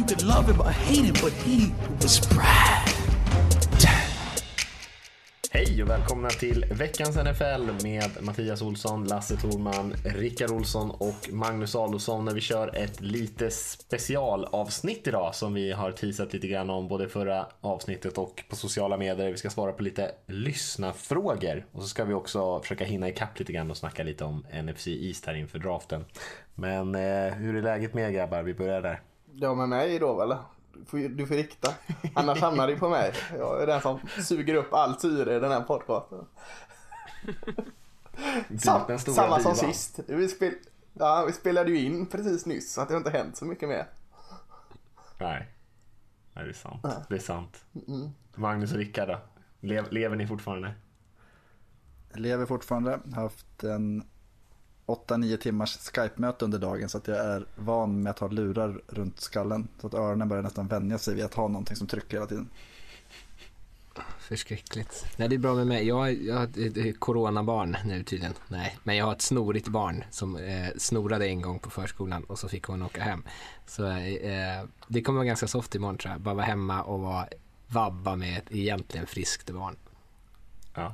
You could love him or hate him, but he was Brad. Hej och välkomna till veckans NFL med Mattias Olsson, Lasse Thorman, Rickard Olsson och Magnus Adolfsson när vi kör ett lite specialavsnitt idag som vi har teasat lite grann om både förra avsnittet och på sociala medier. Vi ska svara på lite lyssnafrågor och så ska vi också försöka hinna ikapp lite grann och snacka lite om NFC East här inför draften. Men eh, hur är läget med er grabbar? Vi börjar där. Ja, med mig då eller? Du får, rikta. Annars hamnar det på mig. Jag är den som suger upp all syre i den här podcasten. Sam, samma som divan. sist. Vi, spel, ja, vi spelade ju in precis nyss så att det har inte hänt så mycket mer. Nej. Nej, det är sant. Det är sant. Magnus och Rickard då? Lev, lever ni fortfarande? Jag lever fortfarande. Har haft en 8-9 timmars Skype-möte under dagen så att jag är van med att ha lurar runt skallen. Så att öronen börjar nästan vänja sig vid att ha någonting som trycker hela tiden. Förskräckligt. Nej, det är bra med mig. Jag, har- jag är ett, ett coronabarn nu tydligen. Nej, men jag har ett snorigt barn som eh, snorade en gång på förskolan och så fick hon åka hem. Så eh, det kommer vara ganska soft imorgon tror jag. Bara vara hemma och vara vabba med ett egentligen friskt barn.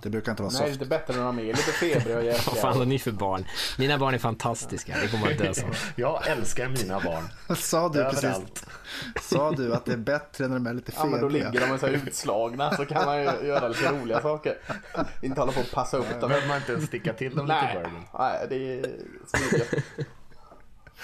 Det brukar inte vara Nej, det är soft. bättre när de är lite febriga och Vad fan har jäkliga. ni för barn? Mina barn är fantastiska. Det kommer att dö som. Jag älskar mina barn. Sa du precis? Överallt. Sa du att det är bättre när de är lite Ja, men då febriga? ligger de så här utslagna så kan man ju göra lite roliga saker. Inte hålla på och passa upp Då dem. behöver man inte ens sticka till dem lite Nej, bourbon. nej, det är smidigt.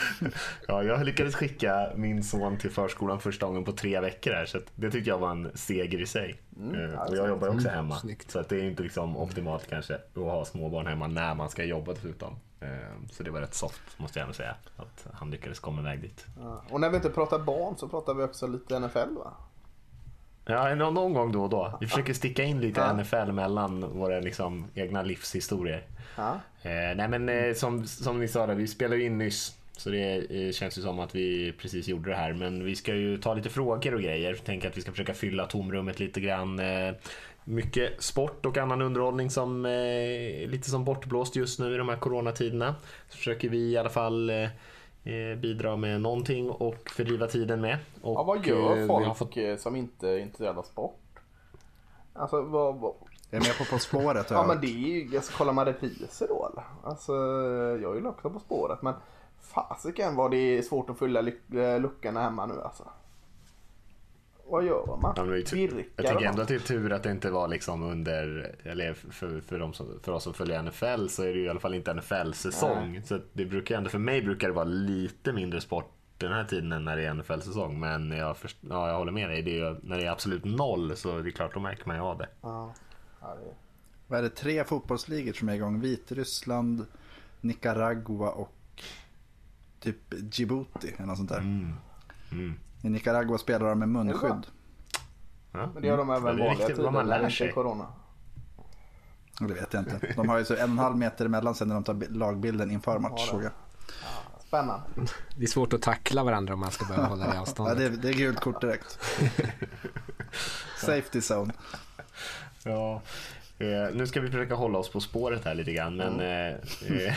Ja, jag lyckades skicka min son till förskolan första gången på tre veckor här, så det tyckte jag var en seger i sig. Eh, och jag jobbar också hemma, snyggt. så att det är inte liksom optimalt kanske att ha småbarn hemma när man ska jobba dessutom. Eh, Så det var rätt soft måste jag ändå säga, att han lyckades komma iväg dit. Ja. Och när vi inte pratar barn så pratar vi också lite NFL va? Ja, någon någon gång då och då. Vi försöker sticka in lite Ja. NFL mellan våra liksom, egna livshistorier. Ja. Eh, nej men eh, som, som ni sa, där, vi spelade ju in nyss. Så det eh, känns ju som att vi precis gjorde det här. Men vi ska ju ta lite frågor och grejer. Tänker att vi ska försöka fylla tomrummet lite grann. Eh, mycket sport och annan underhållning som eh, lite som bortblåst just nu i de här coronatiderna. Så försöker vi i alla fall bidra med någonting och fördriva tiden med. Och, Ja, vad gör vi folk har fått- som inte är intresserade av sport? Alltså vad, vad... Jag är med på På spåret. Ja men det är ju, alltså, kollar man repriser då eller? Alltså jag är ju också på spåret men fasiken vad det är svårt att fylla eh, luckorna hemma nu alltså. Vad gör man? Ja, det är. Virkar Jag tycker man? ändå att det är tur att det inte var liksom under, eller för, för, de som, för oss som följer NFL så är det ju i alla fall inte NFL-säsong. Så det brukar ändå, för mig brukar det vara lite mindre sport den här tiden när det är NFL-säsong. Men jag, först, ja, jag håller med dig, det är ju, när det är absolut noll så det är klart, då märker man ju av det. Ja. Ja, det... Vad är det? Tre fotbollsligor som är igång. Vitryssland, Nicaragua och typ Djibouti. Eller något sånt där. Mm. I Nicaragua spelar de med munskydd. Ja. Men det gör de även Ja, är vanliga tider när det inte är corona. Det vet jag inte. De har ju så en och en halv meter emellan sen när de tar bi- lagbilden inför match. Ja, såg det. jag. Spännande. Det är svårt att tackla varandra om man ska börja hålla det Ja, avståndet. det, är, det är gult kort direkt. Safety zone. Ja. Eh, nu ska vi försöka hålla oss på spåret här lite grann. Men, eh, eh,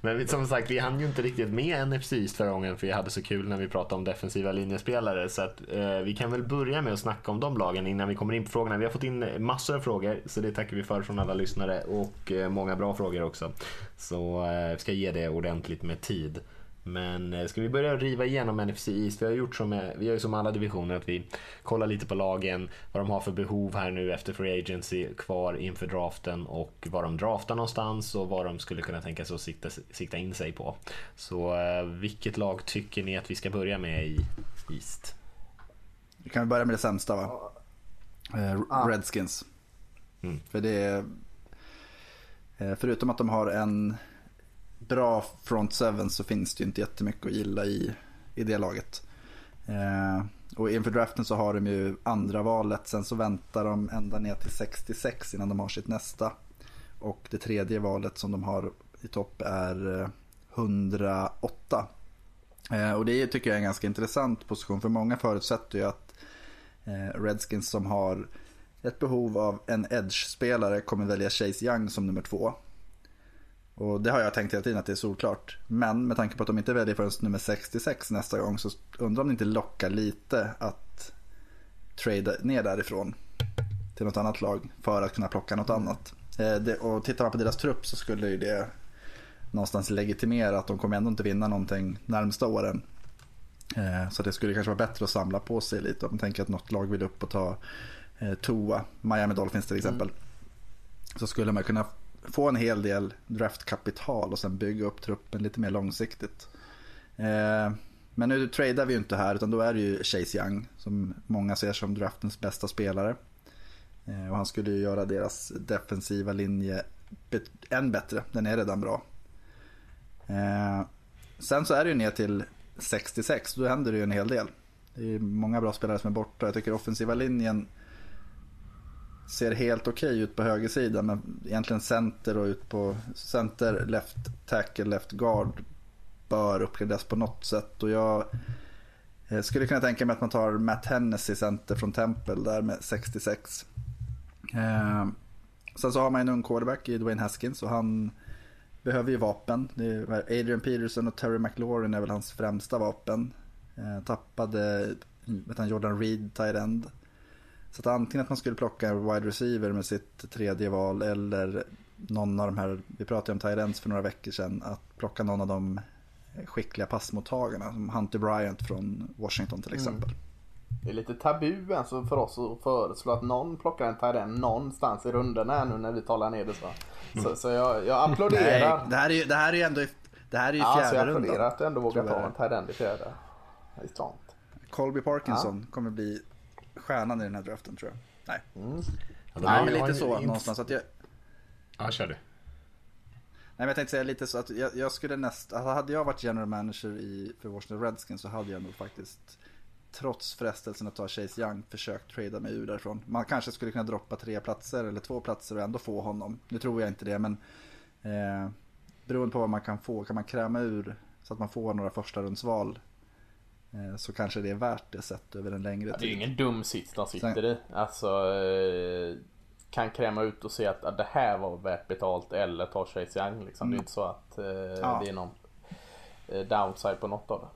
men som sagt, vi hann ju inte riktigt med NFC East förra gången för vi hade så kul när vi pratade om defensiva linjespelare. Så att, eh, vi kan väl börja med att snacka om de lagen innan vi kommer in på frågorna. Vi har fått in massor av frågor så det tackar vi för från alla lyssnare och eh, många bra frågor också. Så eh, vi ska ge det ordentligt med tid. Men eh, ska vi börja riva igenom NFC East? Vi har gjort som, eh, vi har ju som alla divisioner att vi kollar lite på lagen, vad de har för behov här nu efter Free Agency kvar inför draften och vad de draftar någonstans och vad de skulle kunna tänka sig att sikta, sikta in sig på. Så eh, vilket lag tycker ni att vi ska börja med i East? Vi kan börja med det sämsta va? Eh, Redskins. Mm. För det är... Förutom att de har en bra front seven så finns det ju inte jättemycket att gilla i, i det laget. Eh, Och inför draften så har de ju andra valet. Sen så väntar de ända ner till 66 innan de har sitt nästa. Och det tredje valet som de har i topp är eh, 108. Eh, och det tycker jag är en ganska intressant position. För många förutsätter ju att eh, Redskins som har ett behov av en edge-spelare kommer välja Chase Young som nummer två. Och det har jag tänkt hela tiden att det är solklart. Men med tanke på att de inte väljer förrän nummer 66 nästa gång så undrar om det inte lockar lite att trada ner därifrån till något annat lag för att kunna plocka något annat. Eh, och tittar man på deras trupp så skulle ju det någonstans legitimera att de kommer ändå inte vinna någonting närmsta åren. Eh, så det skulle kanske vara bättre att samla på sig lite om man tänker att något lag vill upp och ta eh, Toa, Miami Dolphins till exempel. Mm. Så skulle man kunna få en hel del draftkapital och sen bygga upp truppen lite mer långsiktigt. Eh, men nu tradar vi ju inte här utan då är det ju Chase Young som många ser som draftens bästa spelare. Eh, och han skulle ju göra deras defensiva linje än bättre. Den är redan bra. Eh, sen så är det ju ner till 66, då händer det ju en hel del. Det är många bra spelare som är borta. Jag tycker offensiva linjen ser helt okej okay ut på högersidan. Men egentligen center och ut på center, left tackle, left guard bör uppgraderas på något sätt. Och jag eh, skulle kunna tänka mig att man tar Matt Hennessy center från Temple där med 66. Eh, sen så har man en ung quarterback i Dwayne Haskins och han behöver ju vapen. Adrian Peterson och Terry McLaurin är väl hans främsta vapen. Eh, tappade vet han, Jordan Reed, tight end. Så att antingen att man skulle plocka wide receiver med sitt tredje val eller någon av de här, vi pratade om ends för några veckor sedan, att plocka någon av de skickliga passmottagarna som Hunter Bryant från Washington till mm. exempel. Mm. Det är lite tabu alltså för oss att föreslå att någon plockar en tight end någonstans i rundorna nu när vi talar ner det så. Så, mm. så jag, jag applåderar. Nej, det här är ju, det här är ändå det här är ju fjärde rundan. Ja, jag applåderar att du ändå vågar ta en tight end i fjärde. Det är. Colby Parkinson ja. kommer bli stjärnan i den här draften tror jag. Nej. Mm. Ja, Nej, men lite så någonstans. Att jag... Ja, kör du. Nej, men jag tänkte säga lite så att jag, jag skulle nästan, alltså, hade jag varit general manager i, för Washington Redskins så hade jag nog faktiskt trots frestelsen att ta Chase Young försökt trada mig ur därifrån. Man kanske skulle kunna droppa tre platser eller två platser och ändå få honom. Nu tror jag inte det men eh, beroende på vad man kan få, kan man kräma ur så att man får några första rundsval så kanske det är värt det sett över en längre tid. Det är ju ingen dum sits de sitter Sen, i. Alltså eh, kan kräma ut och se att, att det här var värt betalt eller ta Chase Young liksom. Mm. Det är inte så att eh, ja. det är någon eh, downside på något av det.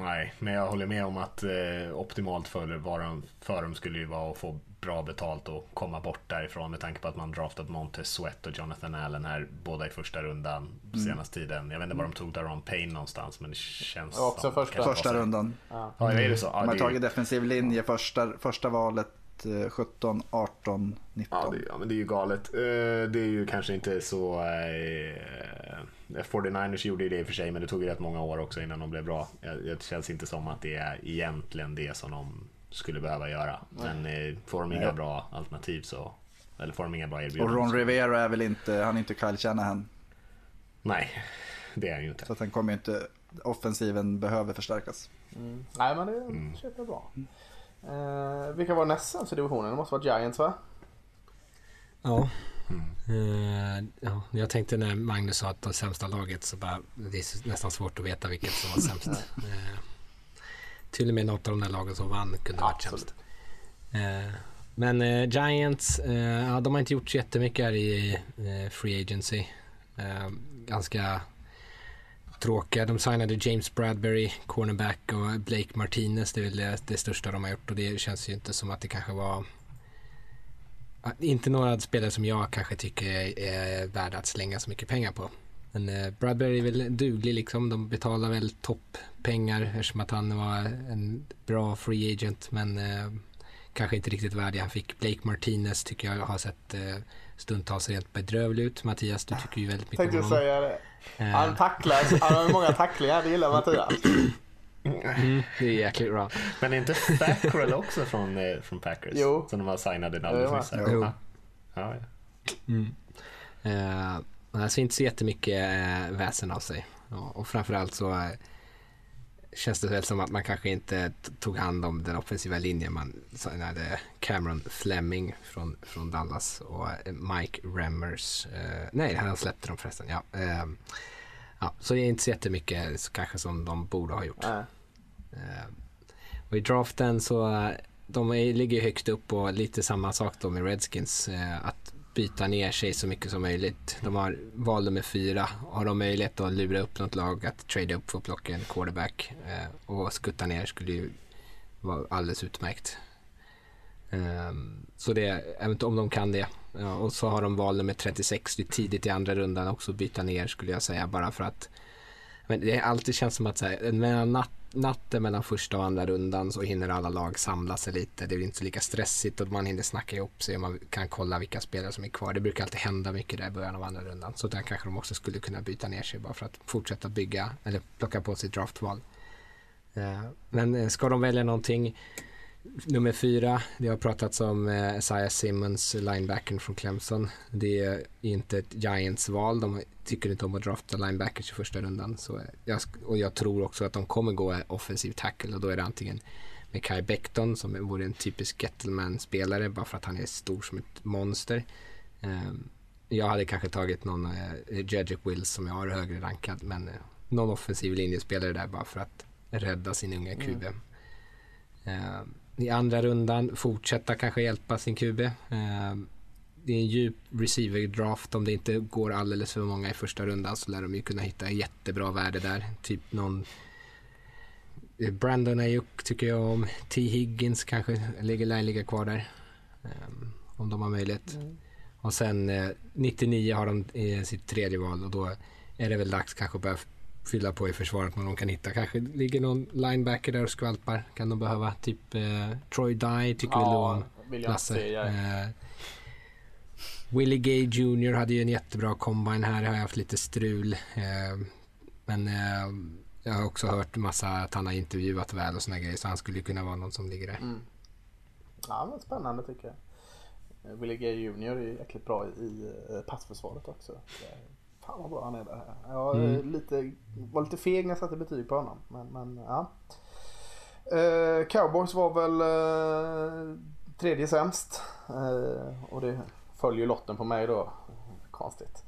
Nej, men jag håller med om att eh, optimalt för, var för dem skulle ju vara att få bra betalt och komma bort därifrån med tanke på att man draftat Montez Sweat och Jonathan Allen här båda i första rundan mm. senaste tiden. Jag vet inte var de tog Daron Payne någonstans men det känns ja, också som första, första rundan. Ja. ja, är det så? Ja, de har tagit defensiv linje första, första valet 17, 18, 19. Ja, det, ja, men det är ju galet. Eh, det är ju kanske inte så... Eh, 49ers gjorde ju det i och för sig, men det tog ju rätt många år också innan de blev bra. Det känns inte som att det är egentligen det som de skulle behöva göra. Men eh, får de inga bra alternativ så... Eller får de inga bra erbjudanden. Och Ron Rivera är väl inte, han är inte Kyle Shanahan. Nej, det är han ju inte. Så att han kommer inte, offensiven behöver förstärkas. Mm. Nej men det mm. köper bra. Mm. Eh, vilka var näst sämst i divisionen? Det måste vara Giants va? Ja. Mm. Uh, ja. Jag tänkte när Magnus sa att det sämsta laget så bara det är nästan svårt att veta vilket som var sämst. till och med något av de där lagen som vann kunde varit sämst. Uh, men Giants, ja, de har inte gjort så jättemycket här i Free Agency. ganska tråkiga. De signade James Bradbury, cornerback och Blake Martinez. Det är väl det, det största de har gjort och det känns ju inte som att det kanske var inte några spelare som jag kanske tycker är värda att slänga så mycket pengar på. Men eh, Bradbury är väl duglig liksom. De betalar väl topppengar eftersom att han var en bra free agent. Men eh, kanske inte riktigt värdig. Han fick Blake Martinez tycker jag har sett eh, stundtals rent bedrövlig ut. Mattias, du tycker ju väldigt mycket om honom. Tänkte säga det. Han tacklar, han har många tacklingar, det gillar Mattias. Mm, det är jäkligt bra. Men är inte Fackrell också från, eh, från Packers? Jo. Som de har signat alldeles nyss. Ja, ja. Mm. Uh, alltså inte så jättemycket uh, väsen av sig. Ja, och framförallt så uh, känns det väl som att man kanske inte tog hand om den offensiva linjen. Man hade Cameron Fleming från, från Dallas och eh, Mike Remmers. Eh, nej, han släppte dem förresten. Ja, eh, ja, så det är inte så jättemycket så kanske som de borde ha gjort. Eh, och i draften så eh, de är, ligger högst upp och lite samma sak då med Redskins. Eh, att byta ner sig så mycket som möjligt. De har val nummer fyra. Har de möjlighet att lura upp något lag att trade upp för att plocka en quarterback eh, och skutta ner skulle ju vara alldeles utmärkt. Um, så det, eventuellt om de kan det. Ja, och så har de val nummer 36, det är tidigt i andra rundan också byta ner skulle jag säga bara för att men det alltid känns som att så här, mellan natt, natten mellan första och andra rundan så hinner alla lag samla sig lite. Det är inte så lika stressigt och man hinner snacka ihop sig och man kan kolla vilka spelare som är kvar. Det brukar alltid hända mycket där i början av andra rundan. Så där kanske de också skulle kunna byta ner sig bara för att fortsätta bygga eller plocka på sig draftval. Eh, men eh, ska de välja någonting Nummer fyra, det har pratats om eh, Isaiah Simmons, linebacken från Clemson. Det är inte ett Giants-val. De tycker inte om att drafta linebackers i första rundan. Så jag, och jag tror också att de kommer gå offensiv tackle och då är det antingen med Kai Becton som vore en typisk Gettleman-spelare bara för att han är stor som ett monster. Um, jag hade kanske tagit någon uh, Jedrick Wills som jag har högre rankad men någon offensiv linjespelare där bara för att rädda sin unga QB. Mm. I andra rundan fortsätta kanske hjälpa sin QB. Eh, det är en djup receiver-draft. Om det inte går alldeles för många i första rundan så lär de ju kunna hitta jättebra värde där. Typ någon eh, Brandon Ayuk tycker jag om. T. Higgins kanske ligger, lär ligga kvar där. Um, om de har möjlighet. Mm. Och sen eh, 99 har de eh, sitt tredje val och då är det väl dags kanske att börja fylla på i försvaret vad de kan hitta. Kanske ligger någon linebacker där och skvalpar. Kan de behöva. Typ eh, Troy Dye tycker ja, vi om. Lasse. Se, eh, Willie Gay Jr hade ju en jättebra combine här. Har jag haft lite strul. Eh, men eh, jag har också hört massa att han har intervjuat väl och såna grejer. Så han skulle kunna vara någon som ligger där. Mm. Ja men spännande tycker jag. Willie Gay Jr är jäkligt bra i eh, passförsvaret också. Fan vad bra han är där. Jag mm. lite, var lite feg när jag satte betyg på honom. Men, men ja. Eh, Cowboys var väl eh, tredje sämst. Eh, och det följer lotten på mig då. Konstigt.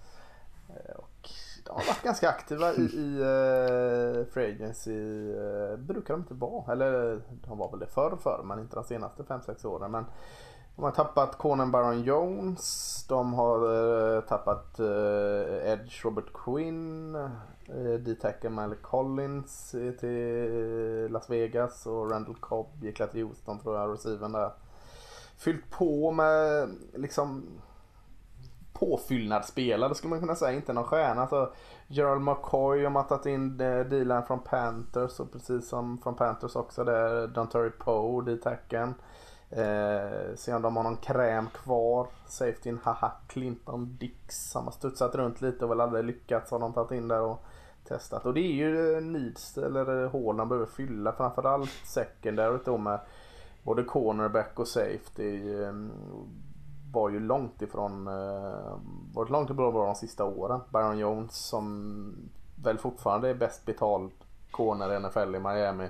Eh, och de har varit ganska aktiva i, i uh, Free Agency. Uh, brukar de inte vara. Eller de var väl det förr förr men inte de senaste 5-6 åren. Men de har tappat Conan Baron Jones. De har uh, tappat uh, Edge Robert Quinn. Uh, D-Tacker Malik Collins till Las Vegas och Randall Cobb gick till Houston tror jag, receiven där. Fyllt på med liksom påfyllnadsspelare skulle man kunna säga, inte någon stjärna. Så Gerald McCoy har mattat in dealen från Panthers och precis som från Panthers också där Don Poe, D-tacken. Eh, se om de har någon kräm kvar. Safetyn haha Clinton Dix. Han har studsat runt lite och väl aldrig lyckats har de tagit in där och testat. Och det är ju eh, needs eller eh, hål de behöver fylla. Framförallt secondary då med både cornerback och safety. Ehm, var ju långt ifrån, eh, varit långt ifrån bra de sista åren. Baron Jones som väl fortfarande är bäst betald corner i NFL i Miami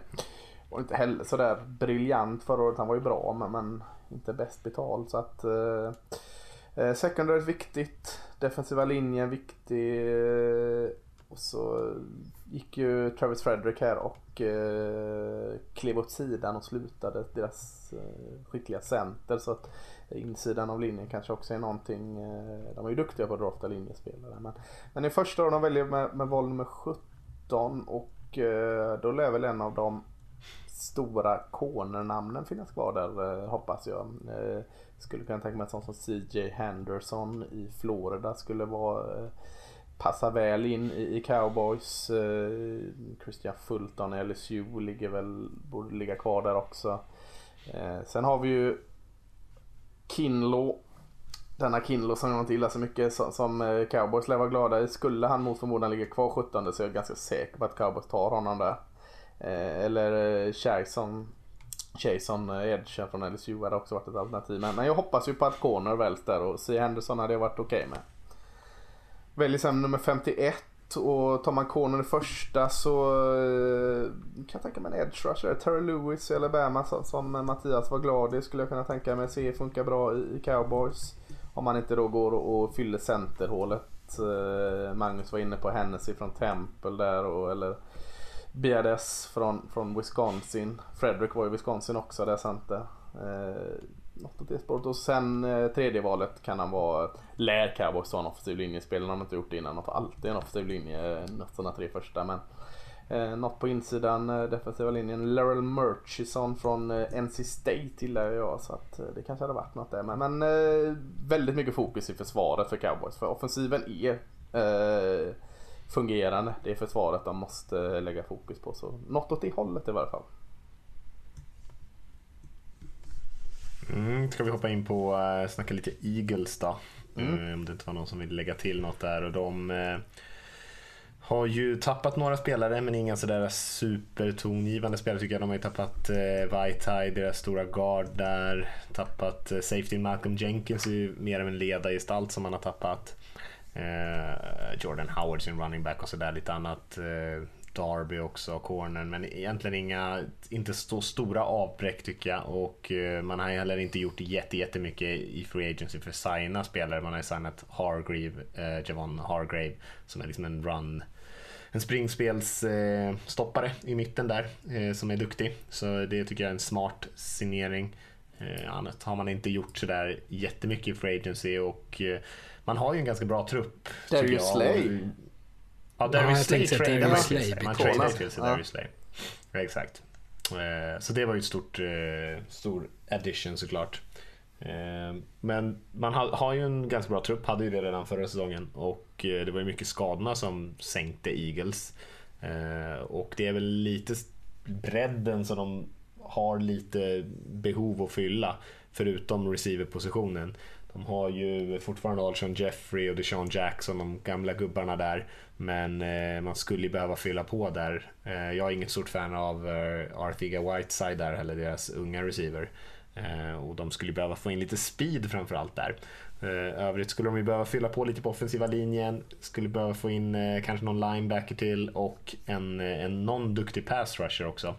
var inte heller sådär briljant förra året. Han var ju bra men, men inte bäst betald. Så att eh, eh, secondary är viktigt. Defensiva linjen viktig. Eh, och så gick ju Travis Frederick här och eh, klev åt sidan och slutade deras eh, skickliga center. Så att insidan av linjen kanske också är någonting. Eh, de är ju duktiga på att drafta linjespelare. Men, men i första år de väljer med, med val nummer 17 och eh, då lär väl en av dem stora cornernamnen finnas kvar där eh, hoppas jag. Eh, skulle kunna tänka mig att sånt som CJ Henderson i Florida skulle vara eh, passa väl in i, Cowboys. Christian Fulton i LSU ligger väl, borde ligga kvar där också. sen har vi ju Kinlo. Denna Kinlo som jag inte gillar så mycket som, Cowboys lär vara glada i. Skulle han mot förmodan ligga kvar 17 så är jag ganska säker på att Cowboys tar honom där. Eh, eller Jason Jason Edge från LSU hade också varit ett alternativ. Men, men jag hoppas ju på att Corner väljs där och C. Henderson hade jag varit okej okay med. Väljer sen nummer 51. och tar man corner i första så eh, kan jag tänka mig en edge rusher. Terry Lewis i Alabama som Mattias var glad i skulle jag kunna tänka mig se funkar bra i Cowboys. Om man inte då går och fyller centerhålet. Eh, Magnus var inne på Hennessy från Temple där och, eller BRS från, från Wisconsin. Frederick var i Wisconsin också det är sant det. Eh, något åt det spåret. Och sen eh, tredje valet kan han vara, lär Cowboys ha en offensiv linjespelare. De har inte gjort det innan. De har alltid en offensiv linje, eh, nästan tre första. Men eh, något på insidan, eh, defensiva linjen. Laurel Murchison från eh, NC State gillar jag. Så att eh, det kanske hade varit något där. Men, men eh, väldigt mycket fokus i försvaret för Cowboys. För offensiven är eh, fungerande. Det är försvaret de måste lägga fokus på. Så något åt det hållet i varje fall. Mm, ska vi hoppa in på uh, snacka lite Eagles då? Mm. Uh, om det inte var någon som vill lägga till något där. Och de uh, har ju tappat några spelare men inga sådär supertongivande spelare tycker jag. De har ju tappat uh, Vaitai, deras stora guard där. Tappat uh, safety Malcolm Jenkins, är ju mer av en ledargestalt som man har tappat. Eh, Jordan Howard sin running back och sådär lite annat. Eh, Darby också, cornern, men egentligen inga, inte så stora avbräck tycker jag. Och eh, man har heller inte gjort jättemycket i Free Agency för att signa spelare. Man har ju signat Hargrave, eh, Javon Hargrave, som är liksom en run en springspelsstoppare eh, i mitten där eh, som är duktig. Så det tycker jag är en smart signering. Eh, annat har man inte gjort sådär jättemycket i Free Agency och eh, man har ju en ganska bra trupp. Darius Slay. Ja, Darius Slay tradade till. Man tradade till sig Darius Slay. Ja, exakt. Eh, så det var ju ett stort, eh, stor addition såklart. Eh, men man har ju en ganska bra trupp, hade ju det redan förra säsongen och det var ju mycket skadorna som sänkte Eagles. Och det är väl lite bredden som de har lite behov att fylla förutom receiverpositionen. De har ju fortfarande Alshon Jeffrey och Deshaun Jackson, de gamla gubbarna där. Men eh, man skulle behöva fylla på där. Eh, jag är inget stort fan av eh, Arthiga Whiteside där, eller deras unga receiver. Eh, och de skulle behöva få in lite speed framförallt där. Eh, övrigt skulle de ju behöva fylla på lite på offensiva linjen, skulle behöva få in eh, kanske någon linebacker till och en, eh, en någon duktig pass rusher också.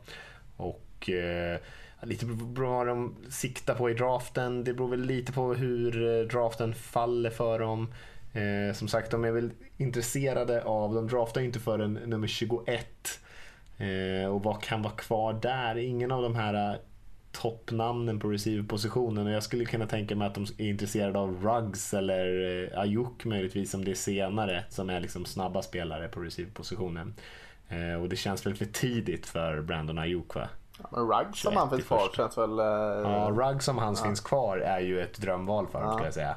Och eh, lite på vad de siktar på i draften. Det beror väl lite på hur eh, draften faller för dem. Eh, som sagt, de är väl intresserade av, de draftar ju inte förrän nummer 21. Eh, och vad kan vara kvar där? Ingen av de här eh, toppnamnen på receiverpositionen och jag skulle kunna tänka mig att de är intresserade av Ruggs eller eh, Ayuk möjligtvis om det är senare som är liksom snabba spelare på receiverpositionen. Eh, och det känns väl för tidigt för Brandon Ayuk va? Ja, men Ruggs som han finns kvar känns väl... Eh... Ja, Ruggs som hans ja. finns kvar är ju ett drömval för dem ja. skulle jag säga.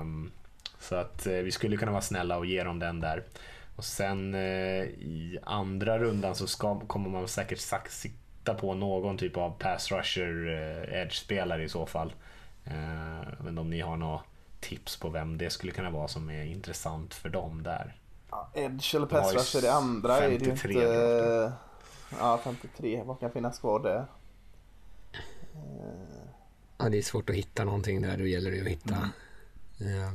Um, så att eh, vi skulle kunna vara snälla och ge dem den där. Och sen eh, i andra rundan så ska, kommer man säkert sikta på någon typ av pass rusher eh, edge-spelare i så fall. Eh, men om ni har några tips på vem det skulle kunna vara som är intressant för dem där. Ja, edge eller pass rusher, det andra är det ju inte... Ja, 53. Vad kan finnas kvar där? Ja, det är svårt att hitta någonting där. Då gäller det att hitta. Mm. Ja.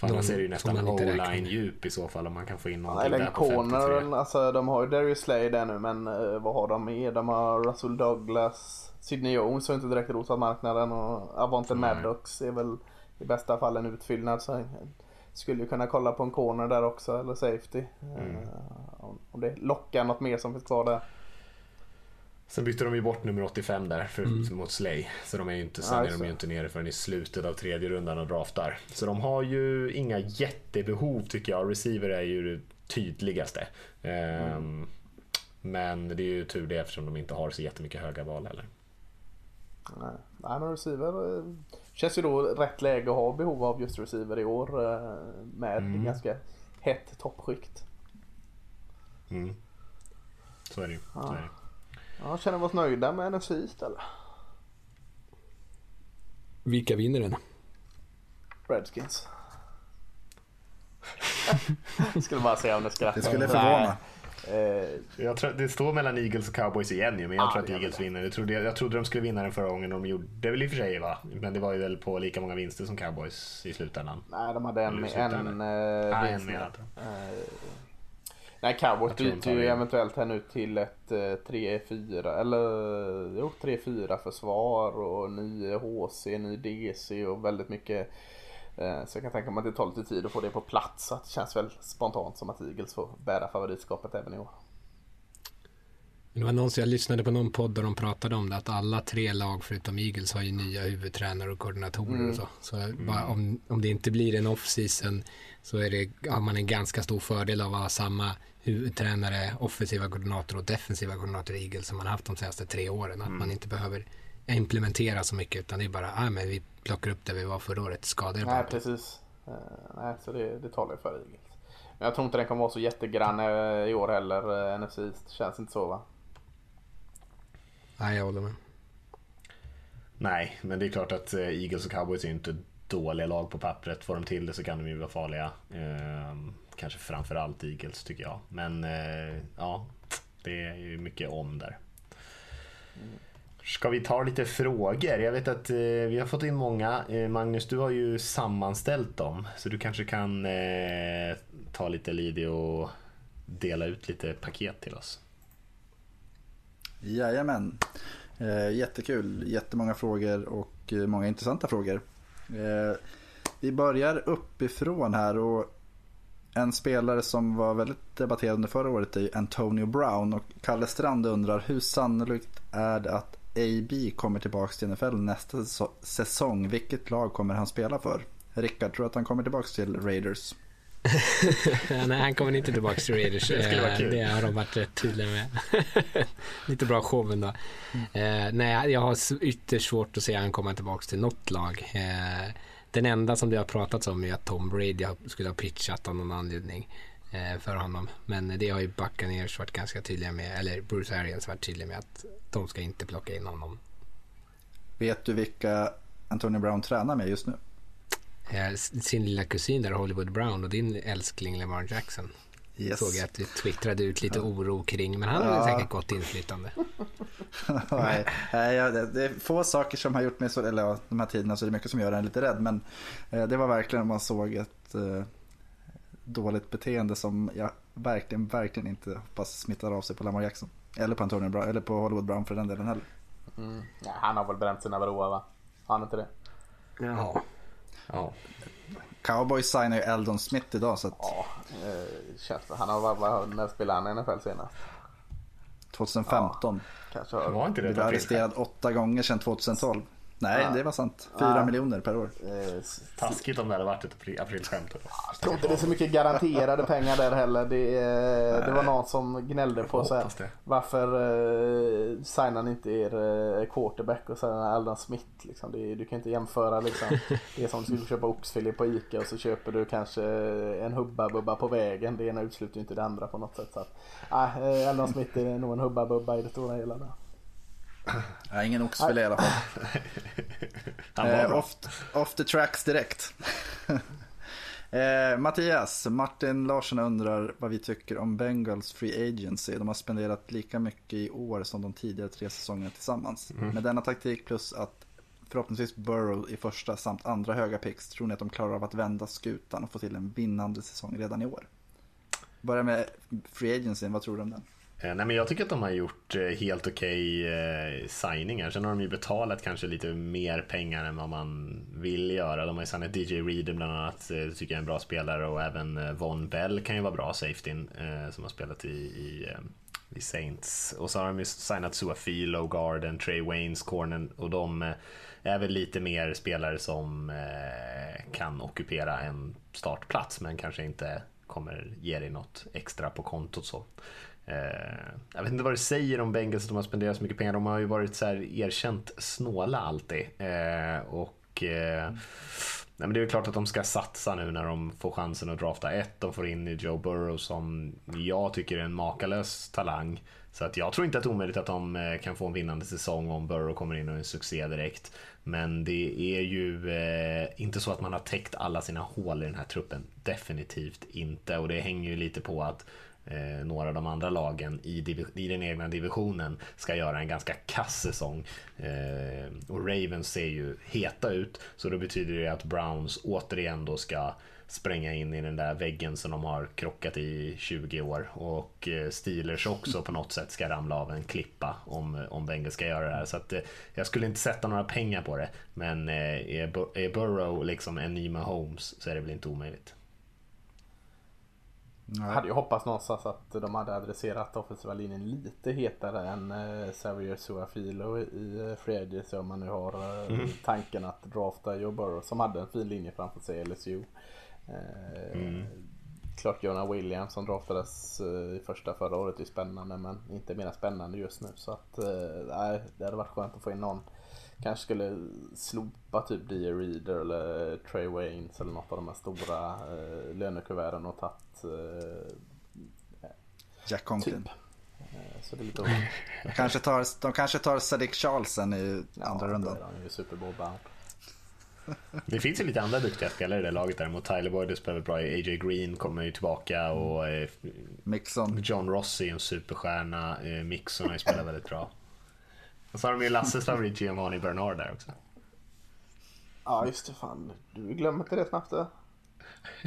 För annars är det ju nästan o-line djup i så fall om man kan få in någonting Nej, där på corner, alltså de har ju Darius Slay där nu men uh, vad har de mer? De har Russell Douglas, Sidney Jones har inte direkt rosat marknaden och Avante. Maddox är väl i bästa fall en utfyllnad. Så skulle ju kunna kolla på en corner där också eller safety. Mm. Uh, om det lockar något mer som finns kvar där. Sen bytte de ju bort nummer 85 där för, mm. mot Slay. Så de är ju inte, sen är de ju inte nere förrän i slutet av tredje rundan och draftar. Så de har ju inga jättebehov tycker jag. Receiver är ju det tydligaste. Mm. Um, men det är ju tur det eftersom de inte har så jättemycket höga val heller. Nej, Nej men receiver eh, känns ju då rätt läge att ha behov av just receiver i år eh, med mm. ganska hett toppskikt. Mm. Så är det ju. Ja. Så är det. Ja, känner vi oss nöjda med NFC istället? Vilka vinner den? Redskins. skulle bara säga om det skrattar. Det skulle förvåna. Eh, jag tror, det står mellan Eagles och Cowboys igen men jag ah, tror att Eagles vinner. Jag trodde, jag trodde de skulle vinna den förra gången. De gjorde det väl i och för sig va? Men det var ju väl på lika många vinster som Cowboys i slutändan. Nej, de hade en, en, en, äh, vinst. En med, Nej, Cowboys byter ju eventuellt här nu till ett 3-4 eh, eller jo 3-4 försvar och ny HC, ny DC och väldigt mycket eh, så jag kan tänka mig att det tar lite tid att få det på plats. Så det känns väl spontant som att Eagles får bära favoritskapet även i år. Det var någon som jag lyssnade på någon podd där de pratade om det att alla tre lag förutom Eagles har ju nya huvudtränare och koordinatorer mm. och så. Så mm. bara, om, om det inte blir en off-season så är det, har man en ganska stor fördel av att ha samma huvudtränare, offensiva koordinator och defensiva koordinator i Eagles som man har haft de senaste tre åren. Att mm. man inte behöver implementera så mycket utan det är bara, ah, men vi plockar upp där vi var förra året, skador Nej, precis. Uh, nej, så det, det talar ju för Eagles. Men jag tror inte den kommer vara så jättegrann uh, i år heller, uh, eh, NFC Det känns inte så va? Nej, jag håller med. Nej, men det är klart att Eagles och Cowboys är inte dåliga lag på pappret. Får de till det så kan de ju vara farliga. Ehm, kanske framförallt Eagles tycker jag. Men eh, ja, det är ju mycket om där. Ska vi ta lite frågor? Jag vet att eh, vi har fått in många. Eh, Magnus, du har ju sammanställt dem. Så du kanske kan eh, ta lite lidi och dela ut lite paket till oss. Jajamän. Eh, jättekul. Jättemånga frågor och eh, många intressanta frågor. Eh, vi börjar uppifrån här och en spelare som var väldigt debatterad under förra året är Antonio Brown och Kalle Strand undrar hur sannolikt är det att AB kommer tillbaka till NFL nästa säsong? Vilket lag kommer han spela för? Rickard, tror du att han kommer tillbaka till Raiders? Nej, han kommer inte tillbaka till Raiders. det, det har de varit rätt tydliga med. Lite bra show ändå. Mm. Eh, nej, jag har ytterst svårt att se att han kommer tillbaka till något lag. Eh, den enda som det har pratats om är att Tom Brady skulle ha pitchat av någon anledning eh, för honom. Men det har ju Buccaneers varit ganska tydliga med, eller Bruce Arians varit tydlig med att de ska inte plocka in honom. Vet du vilka Antonio Brown tränar med just nu? Eh, sin lilla kusin där, Hollywood Brown och din älskling Lamar Jackson. Yes. Såg jag att du twittrade ut lite oro kring, men han har ja. säkert gott inflytande. Nej, det är få saker som har gjort mig så, eller de här tiderna så är det mycket som gör en lite rädd. Men eh, det var verkligen man såg eh, dåligt beteende som jag verkligen, verkligen inte hoppas smittar av sig på Lamar Jackson. Eller på Antonio Brown, eller på Hollywood Brown för den delen heller. Mm. Ja, han har väl bränt sina broar va? Har han inte det? Ja. ja. Cowboys signar ju Eldon Smith idag så att... Ja, eh, känns Han har, vad, när spelade han i NFL senast? 2015. Ja, kanske har... Var inte det Blev arresterad åtta gånger sedan 2012. Nej, ja. det var sant. Fyra ja. miljoner per år. Eh, Taskigt om det hade varit ett aprilskämt. Jag tror inte det är så mycket garanterade pengar där heller. Det, eh, det var någon som gnällde på så här, varför eh, signar ni inte er eh, quarterback och sen Aldan Smith. Liksom. Det, du kan inte jämföra liksom. Det är som att du köpa oxfilé på Ica och så köper du kanske en hubba-bubba på vägen. Det ena utesluter inte det andra på något sätt. Så att, äh, Aldan Smith är nog en hubba-bubba i det stora hela. Där. Nej, ingen oxfilé i alla fall. eh, off, off, the tracks direkt. eh, Mattias, Martin Larsson undrar vad vi tycker om Bengals Free Agency. De har spenderat lika mycket i år som de tidigare tre säsongerna tillsammans. Mm. Med denna taktik plus att förhoppningsvis Burrow i första samt andra höga picks tror ni att de klarar av att vända skutan och få till en vinnande säsong redan i år? Börja med Free Agency, vad tror du om den? Eh, nej, men jag tycker att de har gjort eh, helt okej okay, signingar. Sen har de ju betalat kanske lite mer pengar än vad man vill göra. De har ju signat DJ Reader bland annat, tycker jag är en bra spelare och även Von Bell kan ju vara bra, safetyn, som har spelat i, i, i Saints. Och så har de ju signat Suafi, Garden, Trey Waynes, Cornen och de är väl lite mer spelare som kan ockupera en startplats men kanske inte kommer ge dig något extra på kontot. så. Eh, jag vet inte vad det säger om Bengals att de har spenderat så mycket pengar. De har ju varit så här erkänt snåla alltid. Eh, och eh, Nej, men det är klart att de ska satsa nu när de får chansen att drafta ett. De får in Joe Burrow som jag tycker är en makalös talang. Så att jag tror inte att det är omöjligt att de eh, kan få en vinnande säsong om Burrow kommer in och är en succé direkt. Men det är ju eh, inte så att man har täckt alla sina hål i den här truppen. Definitivt inte. Och det hänger ju lite på att eh, några av de andra lagen i, i, den egna divisionen ska göra en ganska kass säsong. Eh, och Ravens ser ju heta ut, så då betyder det att Browns återigen då ska spränga in i den där väggen som de har krockat i 20 år. Och eh, Steelers också på något sätt ska ramla av en klippa om, om Bengals ska göra det här. Så att, eh, jag skulle inte sätta några pengar på det. Men eh, är Burrow liksom en ny Mahomes så är det väl inte omöjligt. Jag hade ju hoppats någonstans att de hade adresserat offensiva linjen lite hetare än eh, Xavier Suafilo i Free Agency om man nu har mm. tanken att drafta Joe Burrow som hade en fin linje framför sig LSU. Mm. Klart Jonah Williams som draftades eh, i första förra året är spännande men inte mer spännande just nu. Så att eh, nej, det hade varit skönt att få in någon. Kanske skulle slopa typ D.A. Reader eller Trey Waynes eller något av de här stora eh, lönekuverten och tagit eh, Jack Conklin. Typ. Så det är lite de, kanske tar, de kanske tar Sadiq Charlesen i andra ja, rundan. Ja, han är ju Super Bowl bound. Det finns ju lite andra duktiga spelare i det laget däremot. Tyler Boyd spelar bra. AJ Green kommer ju tillbaka och eh, Mixon. John Rossi är en superstjärna. Eh, Mixon har ju spelat väldigt bra. Och så har de ju Lasses favorit Giovanni Bernard där också. Ja just det, fan. Du glömmer inte det snabbt du.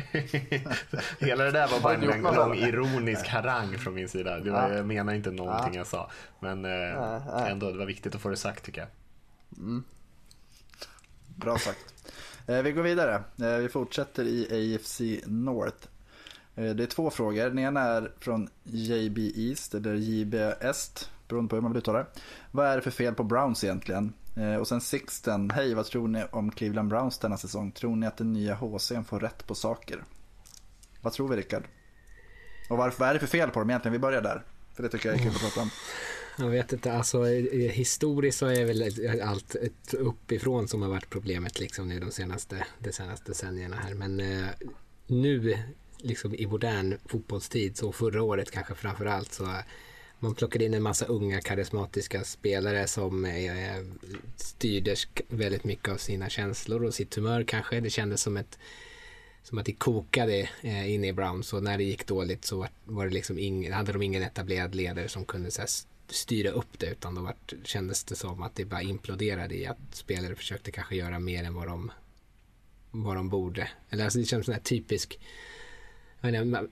Hela det där var bara en lång ironisk harang från min sida. Det var, jag menar inte någonting jag sa. Men eh, ändå, det var viktigt att få det sagt tycker jag. Mm. Bra sagt. Eh, vi går vidare. Eh, vi fortsätter i AFC North. Eh, det är två frågor. Den ena är från JB East, eller JB Est, beroende på hur man vill uttala det. Vad är det för fel på Browns egentligen? Och sen Sixten, hej vad tror ni om Cleveland Browns denna säsong? Tror ni att den nya HCn får rätt på saker? Vad tror vi Rickard? Och varför, vad är det för fel på dem egentligen? Vi börjar där. För det tycker jag är kul att prata om. Jag vet inte, alltså historiskt så är väl allt ett uppifrån som har varit problemet liksom nu de senaste, de senaste decennierna här. Men eh, nu, liksom i modern fotbollstid, så förra året kanske framför allt så man plockade in en massa unga karismatiska spelare som eh, styrde väldigt mycket av sina känslor och sitt humör kanske. Det kändes som ett som att det kokade eh, inne i Browns och när det gick dåligt så var det liksom ing, hade de ingen etablerad ledare som kunde så här, styra upp det utan då vart, kändes det som att det bara imploderade i att spelare försökte kanske göra mer än vad de, vad de borde. Eller alltså det känns som en typisk inte,